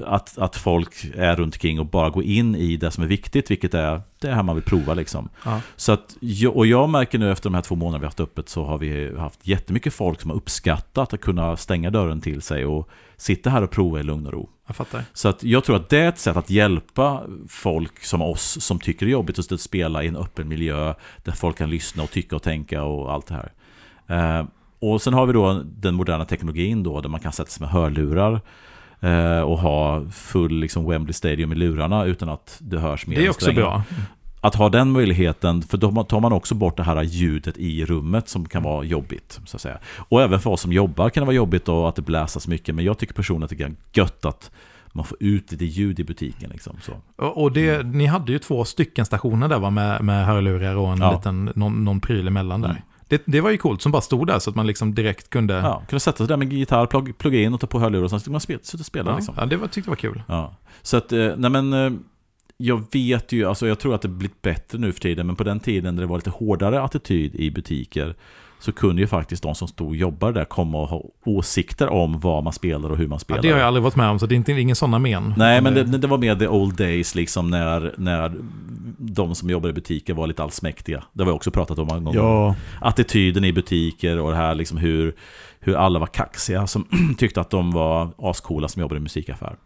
att, att folk är runt omkring och bara gå in i det som är viktigt, vilket är det här man vill prova liksom. Ja. Så att, och jag märker nu efter de här två månaderna vi har haft öppet så har vi haft jättemycket folk som har uppskattat att kunna stänga dörren till sig och sitta här och prova i lugn och ro. Jag fattar. Så att jag tror att det är ett sätt att hjälpa folk som oss som tycker det är jobbigt att spela i en öppen miljö där folk kan lyssna och tycka och tänka och allt det här. Eh, och sen har vi då den moderna teknologin då där man kan sätta sig med hörlurar Eh, och ha full liksom, Wembley Stadium i lurarna utan att det hörs mer Det är också bra. Att ha den möjligheten, för då tar man också bort det här ljudet i rummet som kan vara jobbigt. Så att säga. Och även för oss som jobbar kan det vara jobbigt då att det bläsas mycket, men jag tycker personligen att det är gött att man får ut lite ljud i butiken. Liksom, så. Och det, ni hade ju två stycken stationer där va, med, med hörlurar och en Ja. liten, någon, någon pryl emellan där. Mm. Det, det var ju coolt som bara stod där så att man liksom direkt kunde... Ja, kunna sätta sig där med gitarr, plugga, plugga in och ta på hörlurar och sen ska man spela, sitta och spela. Ja, Liksom. ja, det var, tyckte jag var kul. Ja. Så att, eh, nej men, eh, jag vet ju, alltså jag tror att det blivit bättre nu för tiden, men på den tiden när det var lite hårdare attityd i butiker, så kunde ju faktiskt de som stod och jobbade där komma och ha åsikter om vad man spelar och hur man Ja, spelar. det har jag aldrig varit med om, så det är inte, ingen sådana men. Nej, men det, det var mer the old days, liksom när, när de som jobbade i butiker var lite allsmäktiga. Det har vi också pratat om många gånger. Ja, Attityden i butiker och det här liksom hur, hur alla var kaxiga som tyckte att de var ascoola som jobbade i musikaffär.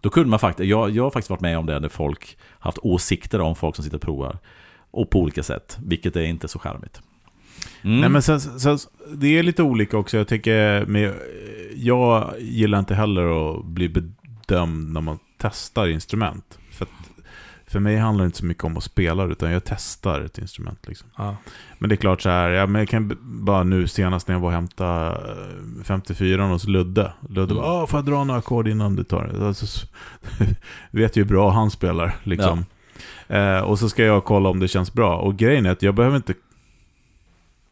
Då kunde man faktiskt, jag, jag har faktiskt varit med om det när folk haft åsikter om folk som sitter och provar. Och på olika sätt, vilket är inte så charmigt. Mm. Nej, men sen, sen, det är lite olika också. Jag tycker, med, jag gillar inte heller att bli bedömd när man testar instrument. För, för mig handlar det inte så mycket om att spela, utan jag testar ett instrument. Liksom. Ja. Men det är klart så här, ja, men jag kan bara nu senast när jag var och hämtade eh, 54 hos Ludde. Ludde Mm. bara, "Åh, får jag dra några ackord innan du tar det? Alltså, så- vet ju hur bra han spelar, liksom. Eh, och så ska jag kolla om det känns bra. Och grejen är att jag behöver inte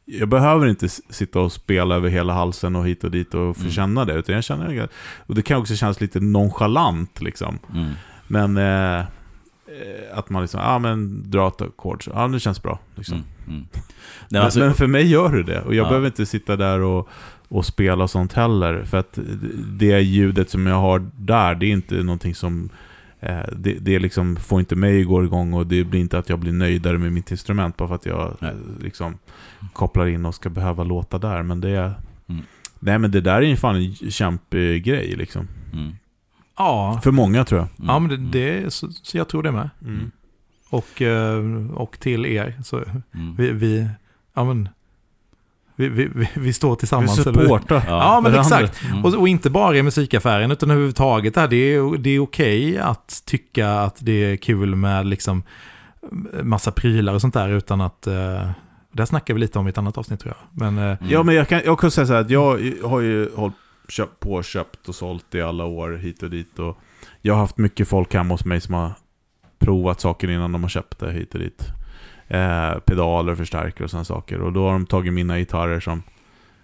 jag behöver inte sitta och spela över hela halsen och hit och dit och få Mm. känna det. Utan jag känner det. Och det kan också kännas lite nonchalant liksom. Mm. Men eh, eh, att man liksom, ja ah, men dra ett ackord, ja det känns bra. Liksom. Mm. Mm. Nej, Men, alltså, men för mig gör det det. Och jag Ja. behöver inte sitta där och, och spela sånt heller. För att det ljudet som jag har där, det är inte någonting som... Eh, det, det liksom får inte mig att gå igång och det blir inte att jag blir nöjdare med mitt instrument bara för att jag Nej. eh, liksom kopplar in och ska behöva låta där. Men det... Mm. Nej men det där är ju fan en kämpegrej liksom. mm. Ja, För många tror jag. Mm. ja men det, det är, så, så jag tror det med. Mm. Och, eh, och till er, så Mm. vi, vi, ja men, vi, vi, vi, vi står Vi tillsammans. eller- supportar. Ja, men exakt. Mm. Och, och inte bara i musikaffären, utan överhuvudtaget. Det är, det är okej att tycka att det är kul med liksom massa prylar och sånt där, utan att... Eh, där snackar vi lite om i ett annat avsnitt tror jag. Men eh, Mm. Ja, men jag kan, jag kan säga så här att jag har ju hållit köpt, påköpt och sålt i alla år hit och dit. Och jag har haft mycket folk hemma hos mig som har provat saker innan de har köpt det hit och dit. Eh, pedaler, förstärkare och sådana saker. Och då har de tagit mina gitarrer som...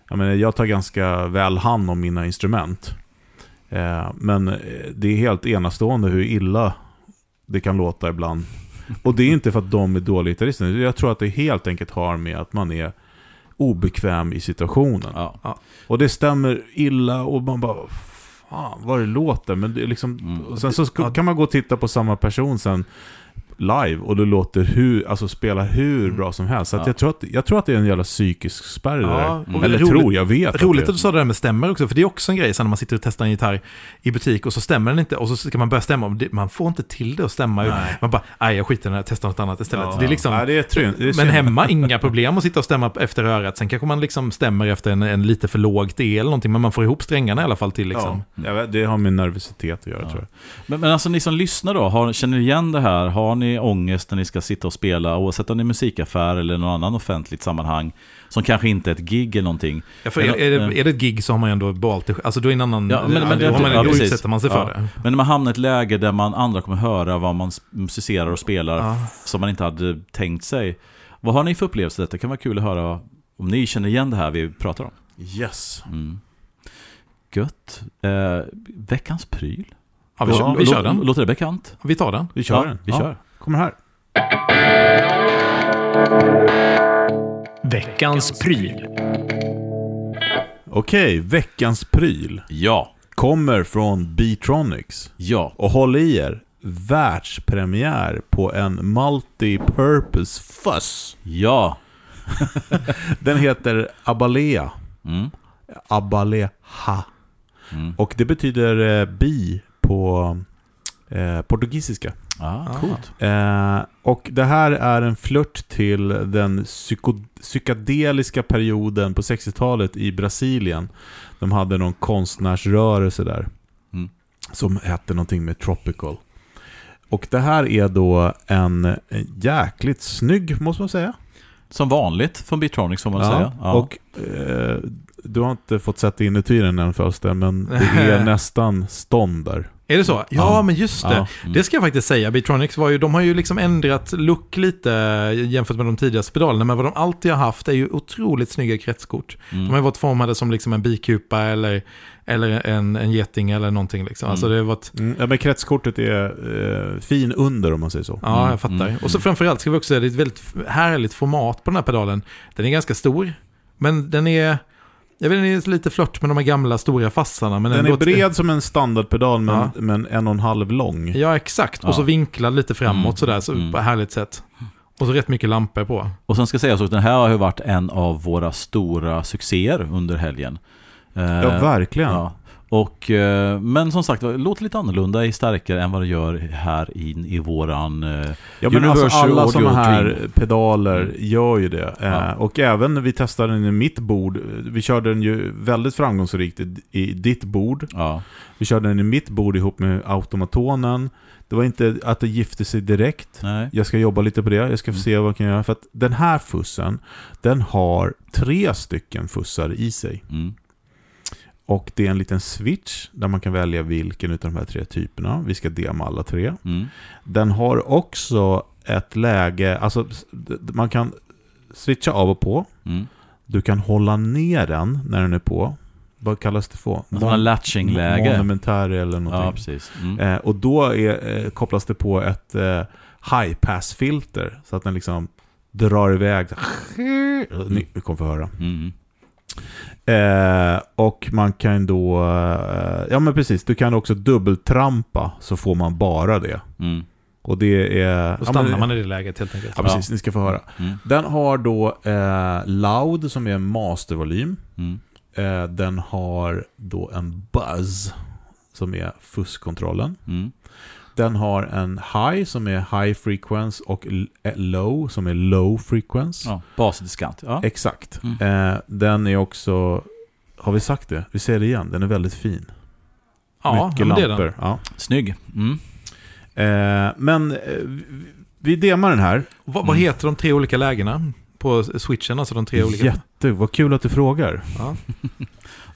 Jag, menar, jag tar ganska väl hand om mina instrument. Eh, men eh, det är helt enastående hur illa det kan låta ibland. Och det är inte för att de är dåliga gitarrister. Jag tror att det helt enkelt har med att man är obekväm i situationen. Ja. Och det stämmer illa och man bara, fan vad det låter. Men det är liksom, Mm. sen så ska, kan man gå och titta på samma person sen live och det låter hur, alltså spela hur Mm. bra som helst. Så att Ja. jag, tror att, jag tror att det är en jävla psykisk spärr Ja, där. Eller roligt- tror, jag vet. att Roligt det- att du sa det där med stämmer också, för det är också en grej sen när man sitter och testar en gitarr i butik och så stämmer den inte och så ska man börja stämma. Man får inte till det att stämma. Nej. Man bara, nej jag skiter i här, testar något annat istället. Ja. det är liksom, Nej, det är tryn, det är men hemma, inga problem att sitta och stämma efter örat. Sen kanske man liksom stämmer efter en, en lite för lågt E eller någonting, men man får ihop strängarna i alla fall till liksom. Ja, det har med nervositet att göra Ja. tror jag. Men, men alltså ni som lyssnar då, har, känner ni igen det här? Har ni ångest när ni ska sitta och spela, oavsett om det är musikaffär eller någon annan offentligt sammanhang, som kanske inte är ett gig eller någonting? Ja, för är, är, det, är det ett gig så har man ju ändå valt det, alltså då är en annan, Ja, men- men då, det- har man, ja, då utsätter man sig Ja. för det. Men när man hamnar i ett läge där man andra kommer höra vad man musicerar och spelar Ja. som man inte hade tänkt sig. Vad har ni för upplevelse? Det kan vara kul att höra om ni känner igen det här vi pratar om. Yes. Mm. Gött. Eh, veckans pryl? Ja, vi, kör, vi kör den. Låter det bekant? Vi tar den. Vi kör ja, den. Vi Ja. kör. Kommer här. Veckans pryl. Okej, veckans pryl Ja. kommer från Beatronics. Ja. Och håll i er, världspremiär på en multi-purpose fuzz. Ja. Den heter Abalea. Mm. Abaleha. Mm. Och det betyder eh, bi på eh, portugisiska. Ah, coolt. Eh, och det här är en flört till den psyko- psykedeliska perioden på 60-talet i Brasilien. De hade någon konstnärsrörelse där. Mm. Som hette någonting med Tropical. Och det här är då en, jäkligt snygg, måste man säga. Som vanligt från Bitronics får man säga. Ja. Och eh, du har inte fått sätta inutyren än Fösten, men det är nästan stånd där. Är det så? Ja, Ja. men just det. Ja, mm. Det ska jag faktiskt säga. Bitronics var ju, de har ju liksom ändrat look lite jämfört med de tidigaste pedalerna. Men vad de alltid har haft är ju otroligt snygga kretskort. Mm. De har ju varit formade som liksom en bikupa eller, eller en, en geting eller någonting. Liksom. Mm. Alltså det har varit, Mm. Ja, men kretskortet är eh, fin under om man säger så. ja Mm, jag fattar. mm, Och så framförallt ska vi också säga, det är ett väldigt härligt format på den här pedalen. Den är ganska stor, men den är, jag vet inte, det är lite flört med de här gamla stora fassarna. Men Den är bred som en standardpedal men, Ja. men en och en halv lång. Ja, exakt. Och Ja. så vinklad lite framåt Mm, sådär, så mm. på ett härligt sätt. Och så rätt mycket lampor på. Och sen ska sägas att den här har ju varit en av våra stora succéer under helgen. Eh, Ja, verkligen. Ja. Och, eh, men som sagt, det låter lite annorlunda i starkare än vad det gör här in i våran... eh, Ja, men alltså alla sådana här Dream. pedaler Mm. gör ju det. Eh, Ja. och även när vi testade den i mitt bord, vi körde den ju väldigt framgångsrikt i, ditt bord. Ja, Vi körde den i mitt bord ihop med automatonen. Det var inte att det gifte sig direkt. nej. Jag ska jobba lite på det, jag ska Mm. se vad jag kan göra. För att den här fussen, den har tre stycken fussar i sig. Mm. Och det är en liten switch där man kan välja vilken av de här tre typerna. Vi ska dema alla tre. Mm. Den har också ett läge, alltså man kan switcha av och på. Mm. Du kan hålla ner den när den är på. Vad kallas det för? Sådana latching-läge. Monumentär eller Ja, någonting. precis. Mm. eh, och då är, eh, kopplas det på ett eh, high pass-filter. Så att den liksom drar iväg. Ni, ni kommer få höra. Mm. Eh, och man kan då, eh, ja men precis, du kan också dubbeltrampa så får man bara det. Mm. Och det är... Då ja, stannar men- man i det läget helt enkelt. Ja, precis. Ni ska få höra. Mm. Den har då eh, loud som är en mastervolym. Mm. Eh, den har då en buzz som är fuskkontrollen. Mm. Den har en high som är high frequency och eh, low som är low frequency. Ja, basdiskant. Ja. Exakt. Mm. Eh, den är också, har vi sagt det? Vi säger det igen, den är väldigt fin. Ja, Mycket det är lampor. den. Ja. Snygg. Mm. Eh, men eh, vi- demar den här. Vad, vad heter de tre olika lägena på switchen? Alltså de tre olika... Jätte, vad kul att du frågar. Ja.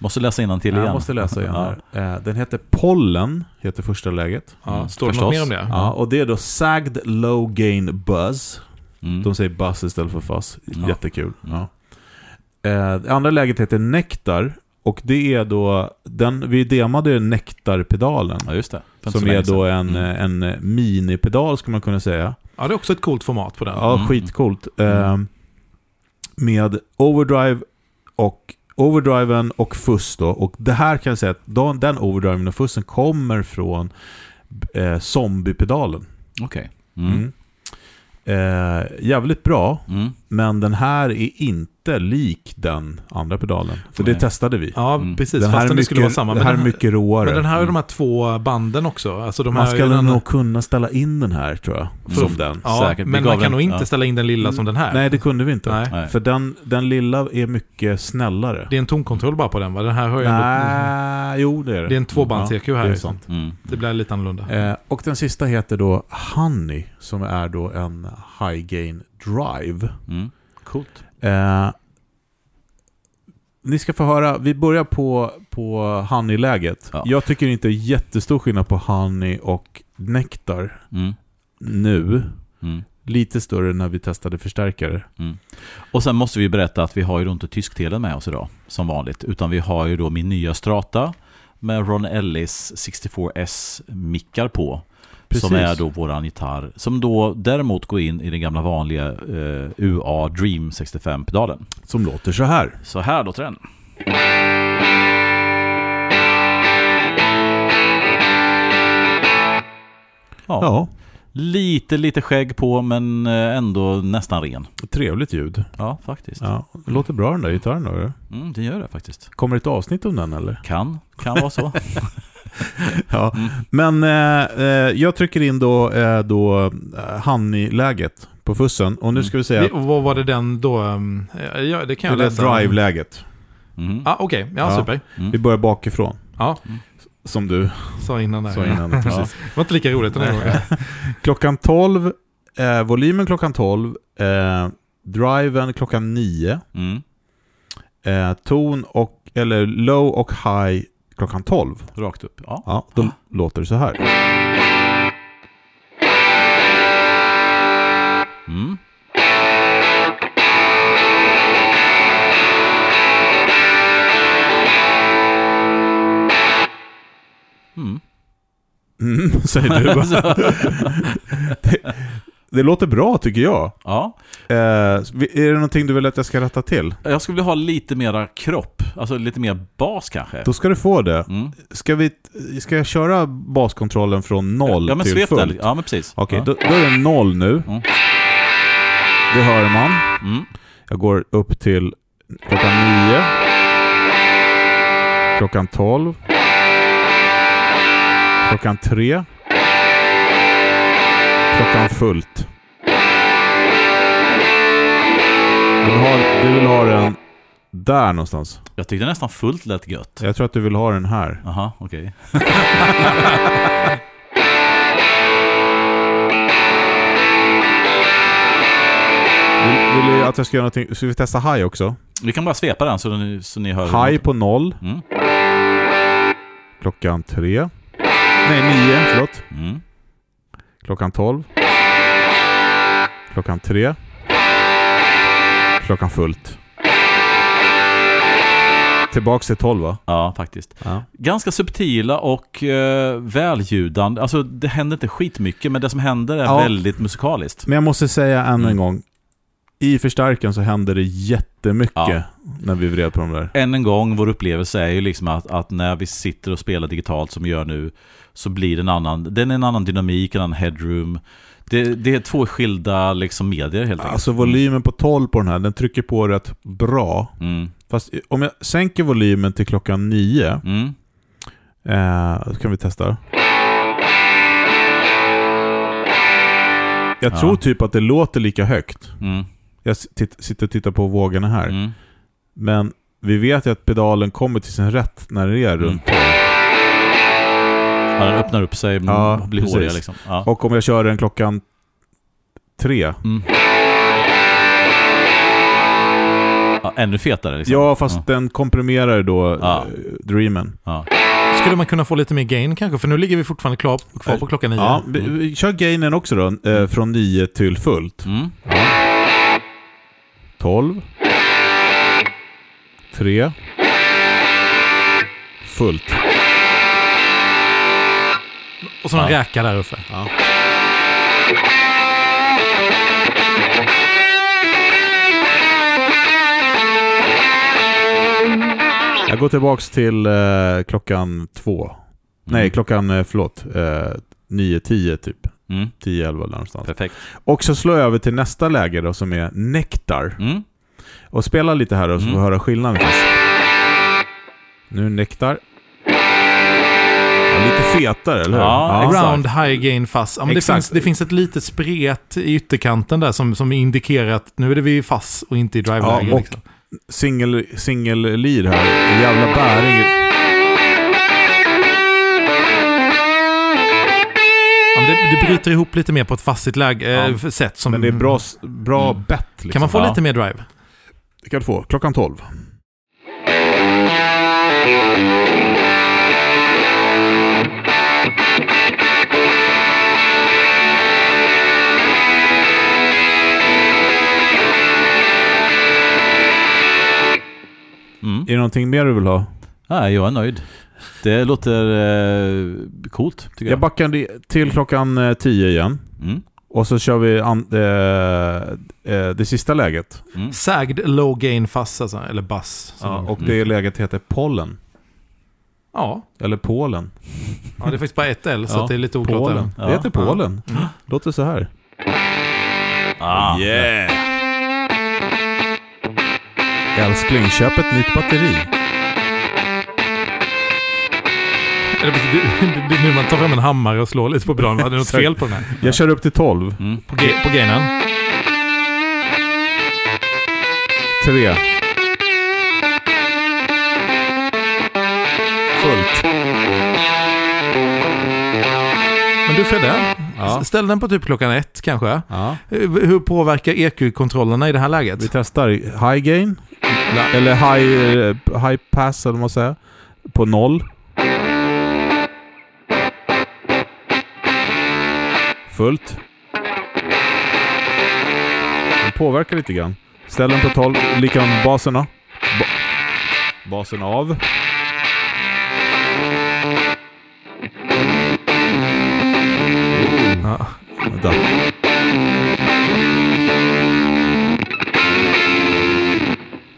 Måste läsa till igen. Jag måste läsa igen Ja. här. Eh, Den heter Pollen, heter första läget. Ja, står det något mer om det? Ja, och det är då Sagged Low Gain Buzz. Mm. De säger buzz istället för fuzz. Ja. Jättekul. Mm. Ja. Eh, Det andra läget heter Nektar. Och det är då, den, vi demade Nektarpedalen. Ja, just det. Som är då en, Mm. en minipedal skulle man kunna säga. Ja, det är också ett coolt format på den. Ja, Mm. skitcoolt. Mm. Eh, med overdrive och overdriven och fuss då. Och det här kan jag säga att de, den overdriven och fussen kommer från eh, zombiepedalen. Okej. Mm. Mm. Eh, jävligt bra, Mm. men den här är inte lik den andra pedalen. För det Nej. testade vi. Ja, Mm. precis. den här är det mycket, skulle vara samma. det Men här är den, mycket råare. men den här har ju Mm. de här två banden också. Alltså de Man ska den, nog kunna ställa in den här tror jag. För- som den. Ja, Säkert. Men man kan den- nog inte ja. ställa in den lilla som den här. Nej, det kunde vi inte. Nej. För den, den lilla är mycket snällare. Det är en tonkontroll bara på den va? Den här har ju ändå... Nej, jo det är det. Det är en tvåbands-EQ här. Ja, det är sant. Mm. Det blir lite annorlunda. Eh, och den sista heter då Honey, som är då en High Gain Drive. Mm. Coolt. Eh, ni ska få höra, vi börjar på, på Honey-läget. Ja. Jag tycker inte det är jättestor skillnad på Honey och Nektar Mm. nu. Mm. Lite större när vi testade förstärkare. Och sen måste vi berätta att vi har ju inte tysktelen med oss idag, som vanligt. Utan vi har ju då min nya Strata med Ron Ellis 64S-mickar på. Som Precis. är då våran gitarr. Som då däremot går in i den gamla vanliga eh, UA Dream 65-pedalen. Som låter så här. Så här låter den. Ja, Ja, lite, lite skägg på men eh, ändå nästan ren. trevligt ljud. Ja, faktiskt. Ja, låter bra den där gitarren då. Mm, det gör det faktiskt. Kommer det ett avsnitt om den eller? Kan, kan vara så. Ja. Mm. Men eh, eh, jag trycker in då, eh, då eh, Honey-läget på fussen. Och nu Mm. ska vi säga Det, och vad var det den då? um, Ja, det kan jag det läsa. drive-läget. Mm. Ah, Okej, ja, Ja. super. Mm. Vi börjar bakifrån. Ja. som du Sa innan där. sa innan. Det Precis. var inte lika roligt den här gången. Klockan 12, eh, volymen klockan 12, eh, driven klockan 9, Mm. eh, ton och, eller low och high klockan 12. Rakt upp. Ja. Ja, då låter det så här. Mm. Mm. Mm, säger du. det, det låter bra tycker jag. ja. Eh, är det någonting du vill att jag ska rätta till? Jag skulle vilja ha lite mera kropp. Alltså lite mer bas kanske. Då ska du få det. Mm. Ska, vi, ska jag köra baskontrollen från noll Ja men till fullt? den. Ja men precis. Okej, ja. då, då är det noll nu. Mm. Det hör man. Mm. Jag går upp till klockan nio. Klockan tolv. Klockan tre. Klockan fullt. Du vill ha, du vill ha den där någonstans. Jag tyckte nästan fullt lät gött. Jag tror att du vill ha den här. Jaha, okej. Vill, vill du att jag ska göra någonting? Ska vi testa high också? Vi kan bara svepa den så ni, så ni hör. High på noll. Mm. Klockan tre. Nej, nio. Förlåt. Mm. Klockan 12. Klockan 3. Klockan fullt. Tillbaks till 12 va? Ja, faktiskt. Ja. Ganska subtila och eh, välljudande. Alltså det händer inte skitmycket, men det som händer är Ja. väldigt musikaliskt. Men jag måste säga än en Mm. gång. I förstärkaren så händer det jättemycket Ja. när vi vred på de där. Än en gång, vår upplevelse är ju liksom att, att när vi sitter och spelar digitalt som vi gör nu så blir det en annan, den är en annan dynamik, en annan headroom. Det, det är två skilda liksom medier helt enkelt. Alltså volymen på 12 på den här, den trycker på rätt bra. Mm. Fast om jag sänker volymen till klockan 9, Mm. eh, kan vi testa. Jag Ja. tror typ att det låter lika högt. Mm. Jag sitt- sitter och tittar på vågorna här. Mm. Men vi vet ju att pedalen kommer till sin rätt när det är runt 12. Ja, den öppnar upp sig Ja, och blir precis. håriga liksom. Ja. Och om jag kör den klockan tre. Mm. Ja, ännu fetare liksom. Ja, fast den komprimerar då Ja. eh, Dreamen. Ja. Skulle man kunna få lite mer gain kanske? För nu ligger vi fortfarande klar, kvar på klockan nio. Ja, vi, vi kör gainen också då, eh, från 9 till fullt. Mm. 12. 3. Fullt. Och så en Ja. räka där uppe. Ja. Jag går tillbaks till eh, klockan två. Nej, Mm. klockan, eh, förlåt, eh, 9-10 typ. Mm. 10-11 där någonstans. Perfekt. Och så slår jag över till nästa läge då som är Nektar. Mm. Och spela lite här då så får vi Mm. höra skillnaden. Nu Nektar. Ja, lite fetare, eller hur? Ja, exakt. Round, high gain, fast. Ja, men det, Exakt. finns, det finns ett litet spret i ytterkanten där som, som indikerar att nu är det vid fast och inte i drive-läge. Ja, liksom. Singel, singel-lead här. En jävla bäring. Det bryter ihop lite mer på ett fastigt läge, Ja. eh, sätt. Som, Men det är bra, bra Mm. bett liksom. Kan man få Ja. lite mer drive? Det kan du få. Klockan 12. Mm. Är det någonting mer du vill ha? Nej, jag är nöjd. Det låter eh, coolt, tycker Jag jag. backar till klockan eh, 10 igen. Mm. Och så kör vi an, eh, eh, det sista läget. Mm. Sagd low gain fast alltså, eller bass. Ja, och det läget heter Pollen. ja. Eller Polen. ja, det är faktiskt bara ett L så Ja, det är lite oklart. Polen. Ja. Det heter Polen. Mm. Låter så här. Ah, Yeah! Älskling, köp ett nytt batteri. Det, är nu man tar fram en hammare och slår lite på pedalen. Det är något fel på den här. Jag kör upp till 12. Mm. På, ge- på gainen. 3. Fullt. Men du Fredde, Ja. ställ den på typ klockan ett kanske. Ja. Hur hur påverkar EQ-kontrollerna i det här läget? Vi testar high gain, eller high, eh, high pass eller vad man säger, på noll. Fullt. Den påverkar lite grann. Ställ den på 12, likadant baserna. Ba basen av. Ja.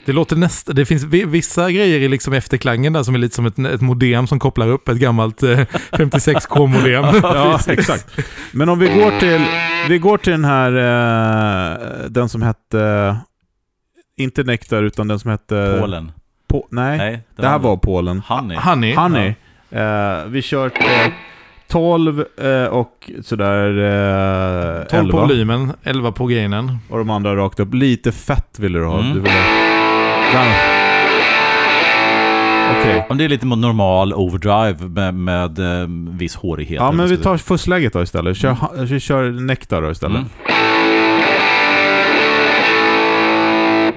Det låter nästa, det finns vi- vissa grejer i liksom efterklangen där som är lite som ett, ett modem som kopplar upp ett gammalt eh, 56k-modem. Ja, exakt. Men om vi går till, vi går till den här, eh, den som hette, inte Nektar, utan den som hette... Polen. Po, nej, Nej, det här var Polen. Honey. Honey. Honey. Eh, vi kört eh, 12 eh, och sådär eh, 12 på 11. volymen, 11 på gainen. Och de andra rakt upp. Lite fett ville du ha. Mm. Du ville... Där. Okej. Om det är lite normal overdrive med, med eh, viss hårighet. Ja, men vi tar fussläget då istället. Kör, vi kör Nektar då istället. Mm.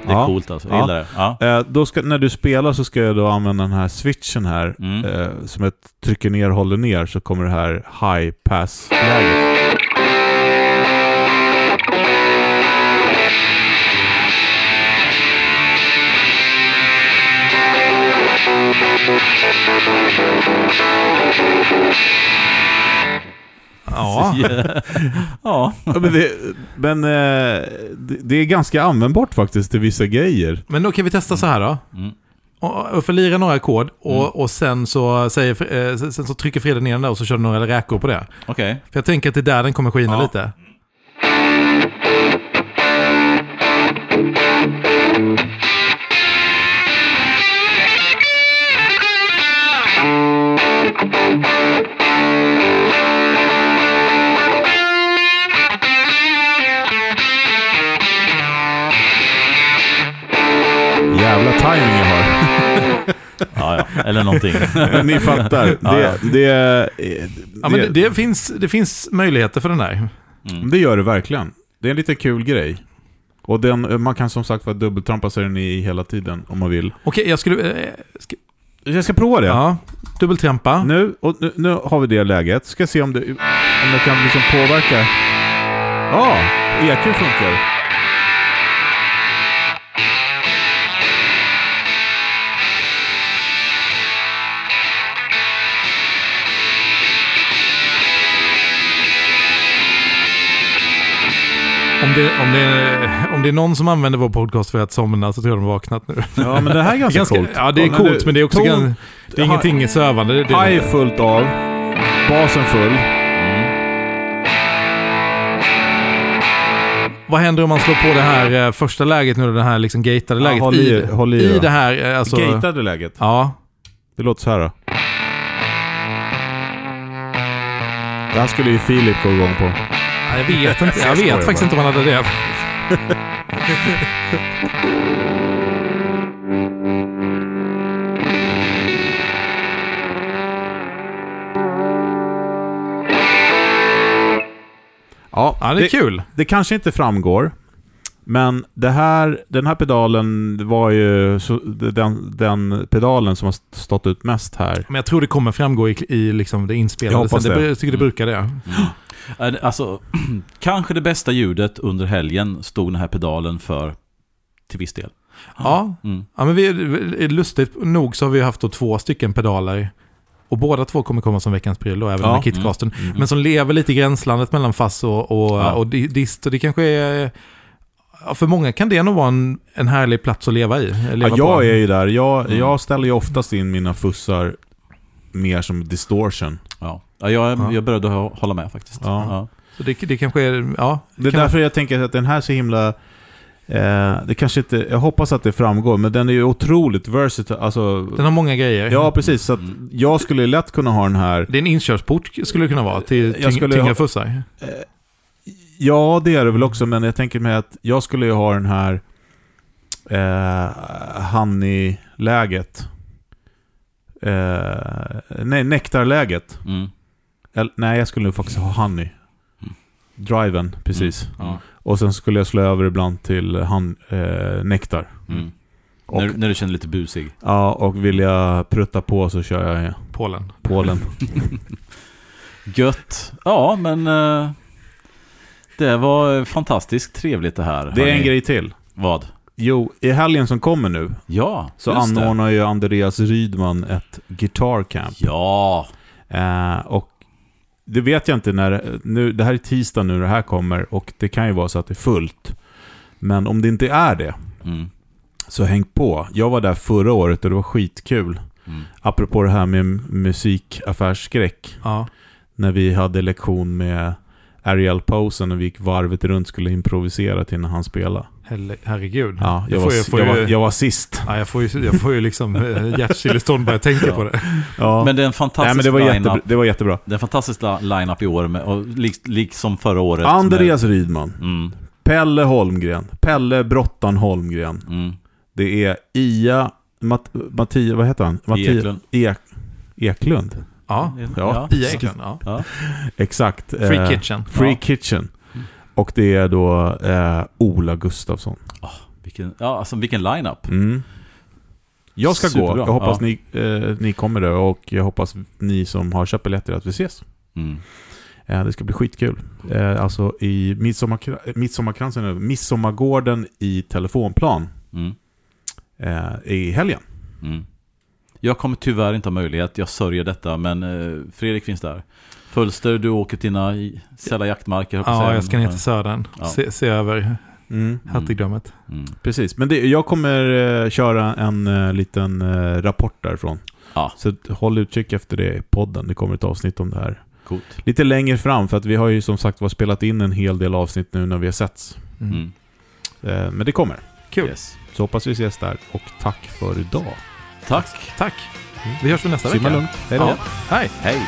Det är Ja. coolt alltså. Jag Ja. gillar det. Ja. Eh, då ska, när du spelar så ska jag då använda den här switchen här. Mm. Eh, som ett trycker ner och håller ner så kommer det här high pass-läget. Ja. ja. Men det, men eh, det, är ganska användbart faktiskt till vissa grejer. Men då kan vi testa så här då. Mm. Och, och förlira några ackord och, Mm. och sen, så säger, eh, sen så trycker Frida ner den där och så kör du några räkor på det. Okej. För jag tänker att det är där den kommer skina Ja. lite. Ja, ja. Eller någonting. Ni fattar. Ja, ja. Det, det, Ja, men det, det, finns, det finns möjligheter för den där. Mm. det gör det verkligen. Det är en lite kul grej. Och den, man kan som sagt vara dubbeltrampa sig den i hela tiden om man vill. Okej, jag skulle... Eh, ska, Jag ska prova det. ja, dubbeltrampa. Nu, och nu, nu har vi det läget. Ska se om det, om det kan liksom påverka. Ja, EQ funkar. Om det, om, det, om det är någon som använder vår podcast för att somna så tror jag de har vaknat nu. Ja, men det här är ganska, Ganska, coolt. ja, det är coolt, men det är också ton- gan, det är ingenting sövande. Det, det, High fullt av. Basen full. Mm. Vad händer om man slår på det här eh, första läget nu, det här liksom gatade läget? håll i- håll i i det här, eh, alltså... Gatade läget. Ja. Det låter så här då. Det här skulle ju Filip gå igång på. Ja, Jag vet inte. Jag vet faktiskt inte om han hade det. Ja, Ja, det är kul. det kanske inte framgår. Men det här, den här pedalen var ju så, den, den pedalen som har stått ut mest här. Men jag tror det kommer framgå i, i liksom det inspelade. Jag hoppas det. Jag tycker det brukar det. Det- Alltså, kanske det bästa ljudet under helgen stod den här pedalen för till viss del. Ja, Mm. ja men vi, lustigt nog så har vi haft då två stycken pedaler. Och båda två kommer komma som veckans pryl då, även Ja. med kitcasten. Mm. Men som lever lite i gränslandet mellan fass och, och, Ja. och di- dist. Och det kanske är... För många kan det nog vara en, en härlig plats att leva i. Leva Ja, jag på. är ju där. Jag, Mm. jag ställer ju oftast in mina fussar mer som distortion. Ja, ja jag, Ja. jag började hå- hålla med faktiskt. Ja. Ja. Så det, det kanske är... Ja, Det är kan därför jag tänker att den här är så himla... Eh, det kanske inte... Jag hoppas att det framgår, men den är ju otroligt versatile. Alltså, Den har många grejer. ja, precis. Så att Mm. jag skulle lätt kunna ha den här... Det är en inkörsport skulle det kunna vara till Jag ting, skulle tyngre ha- fussar. Eh, ja, det är det väl också, men jag tänker mig att jag skulle ju ha den här eh, Honey-läget. Eh, nej, Nektarläget. Mm. Eller, nej, jag skulle nog faktiskt ha Honey. Driven, precis. Mm. Ja. Och sen skulle jag slå över ibland till han, eh, Nektar. Mm. Och, När, när du känner lite busig. ja, och vill jag prutta på så kör jag Polen. Polen. Gött. Ja, men... eh, det var fantastiskt trevligt det här. Det är en grej till. Vad? Jo, i helgen som kommer nu Ja, så just det. anordnar ju Andreas Rydman ett Guitar Camp. Ja. Eh, och det vet jag inte när... Nu, det här är tisdag nu det här kommer och det kan ju vara så att det är fullt. Men om det inte är det, Mm. så häng på. Jag var där förra året och det var skitkul. Mm. Apropå det här med musikaffärsskräck. Ja. När vi hade lektion med Ariel Posen och vi gick varvet runt skulle improvisera till när han spelade. Herregud. Ja, jag, Jag var, får ju- får jag, ju- var, jag var sist. Ja, jag, får ju, jag får ju liksom eh, hjärtstillestånd bara jag tänker Ja. på det. Ja. Men det är en Nej, fantastisk men det var, line-up. jättebra, det var jättebra. Det är en fantastisk line-up i år, med, och lik, liksom förra året. Andreas Rydman. Med, mm, Pelle Holmgren. Pelle Brottan Holmgren. mm. Det är Ia... Matt, Mattia, vad heter han? Mattia, Eklund. Ek, Eklund. Ja. Ja. Pia Eklund, ja. Ja. Exakt. Free Eh, Kitchen. Free Ja. Kitchen. Och det är då eh, Ola Gustafsson. Vilken, ja, alltså vilken line-up. Mm. Jag ska gå. Superbra. Jag hoppas Ja. ni, eh, ni kommer där och jag hoppas ni som har köpt biljetter att vi ses. Mm. Eh, det ska bli skitkul. Eh, alltså i midsommarkra- midsommarkransen, midsommargården i telefonplan Mm. eh, i helgen. Mm. Jag kommer tyvärr inte ha möjlighet, jag sörjer detta, men eh, Fredrik finns där. Fölster, du åker till dina i- sälla jaktmarker. Ja, jag ska ner till södern. Ja. Se, se över Mm. hertigdömet. Mm. Precis, men det, jag kommer eh, köra en eh, liten eh, rapport därifrån. Ja, Så håll utkik efter det i podden. Det kommer ett avsnitt om det här. coolt. Lite längre fram, för att vi har ju som sagt var spelat in en hel del avsnitt nu när vi har setts. Mm. Mm. Men det kommer. Kul. Yes. Så hoppas vi ses där. Och tack för idag. Tack. Tack. Vi hörs väl nästa Simma vecka. lugnt. Hej då. Ja. Hej. Hej.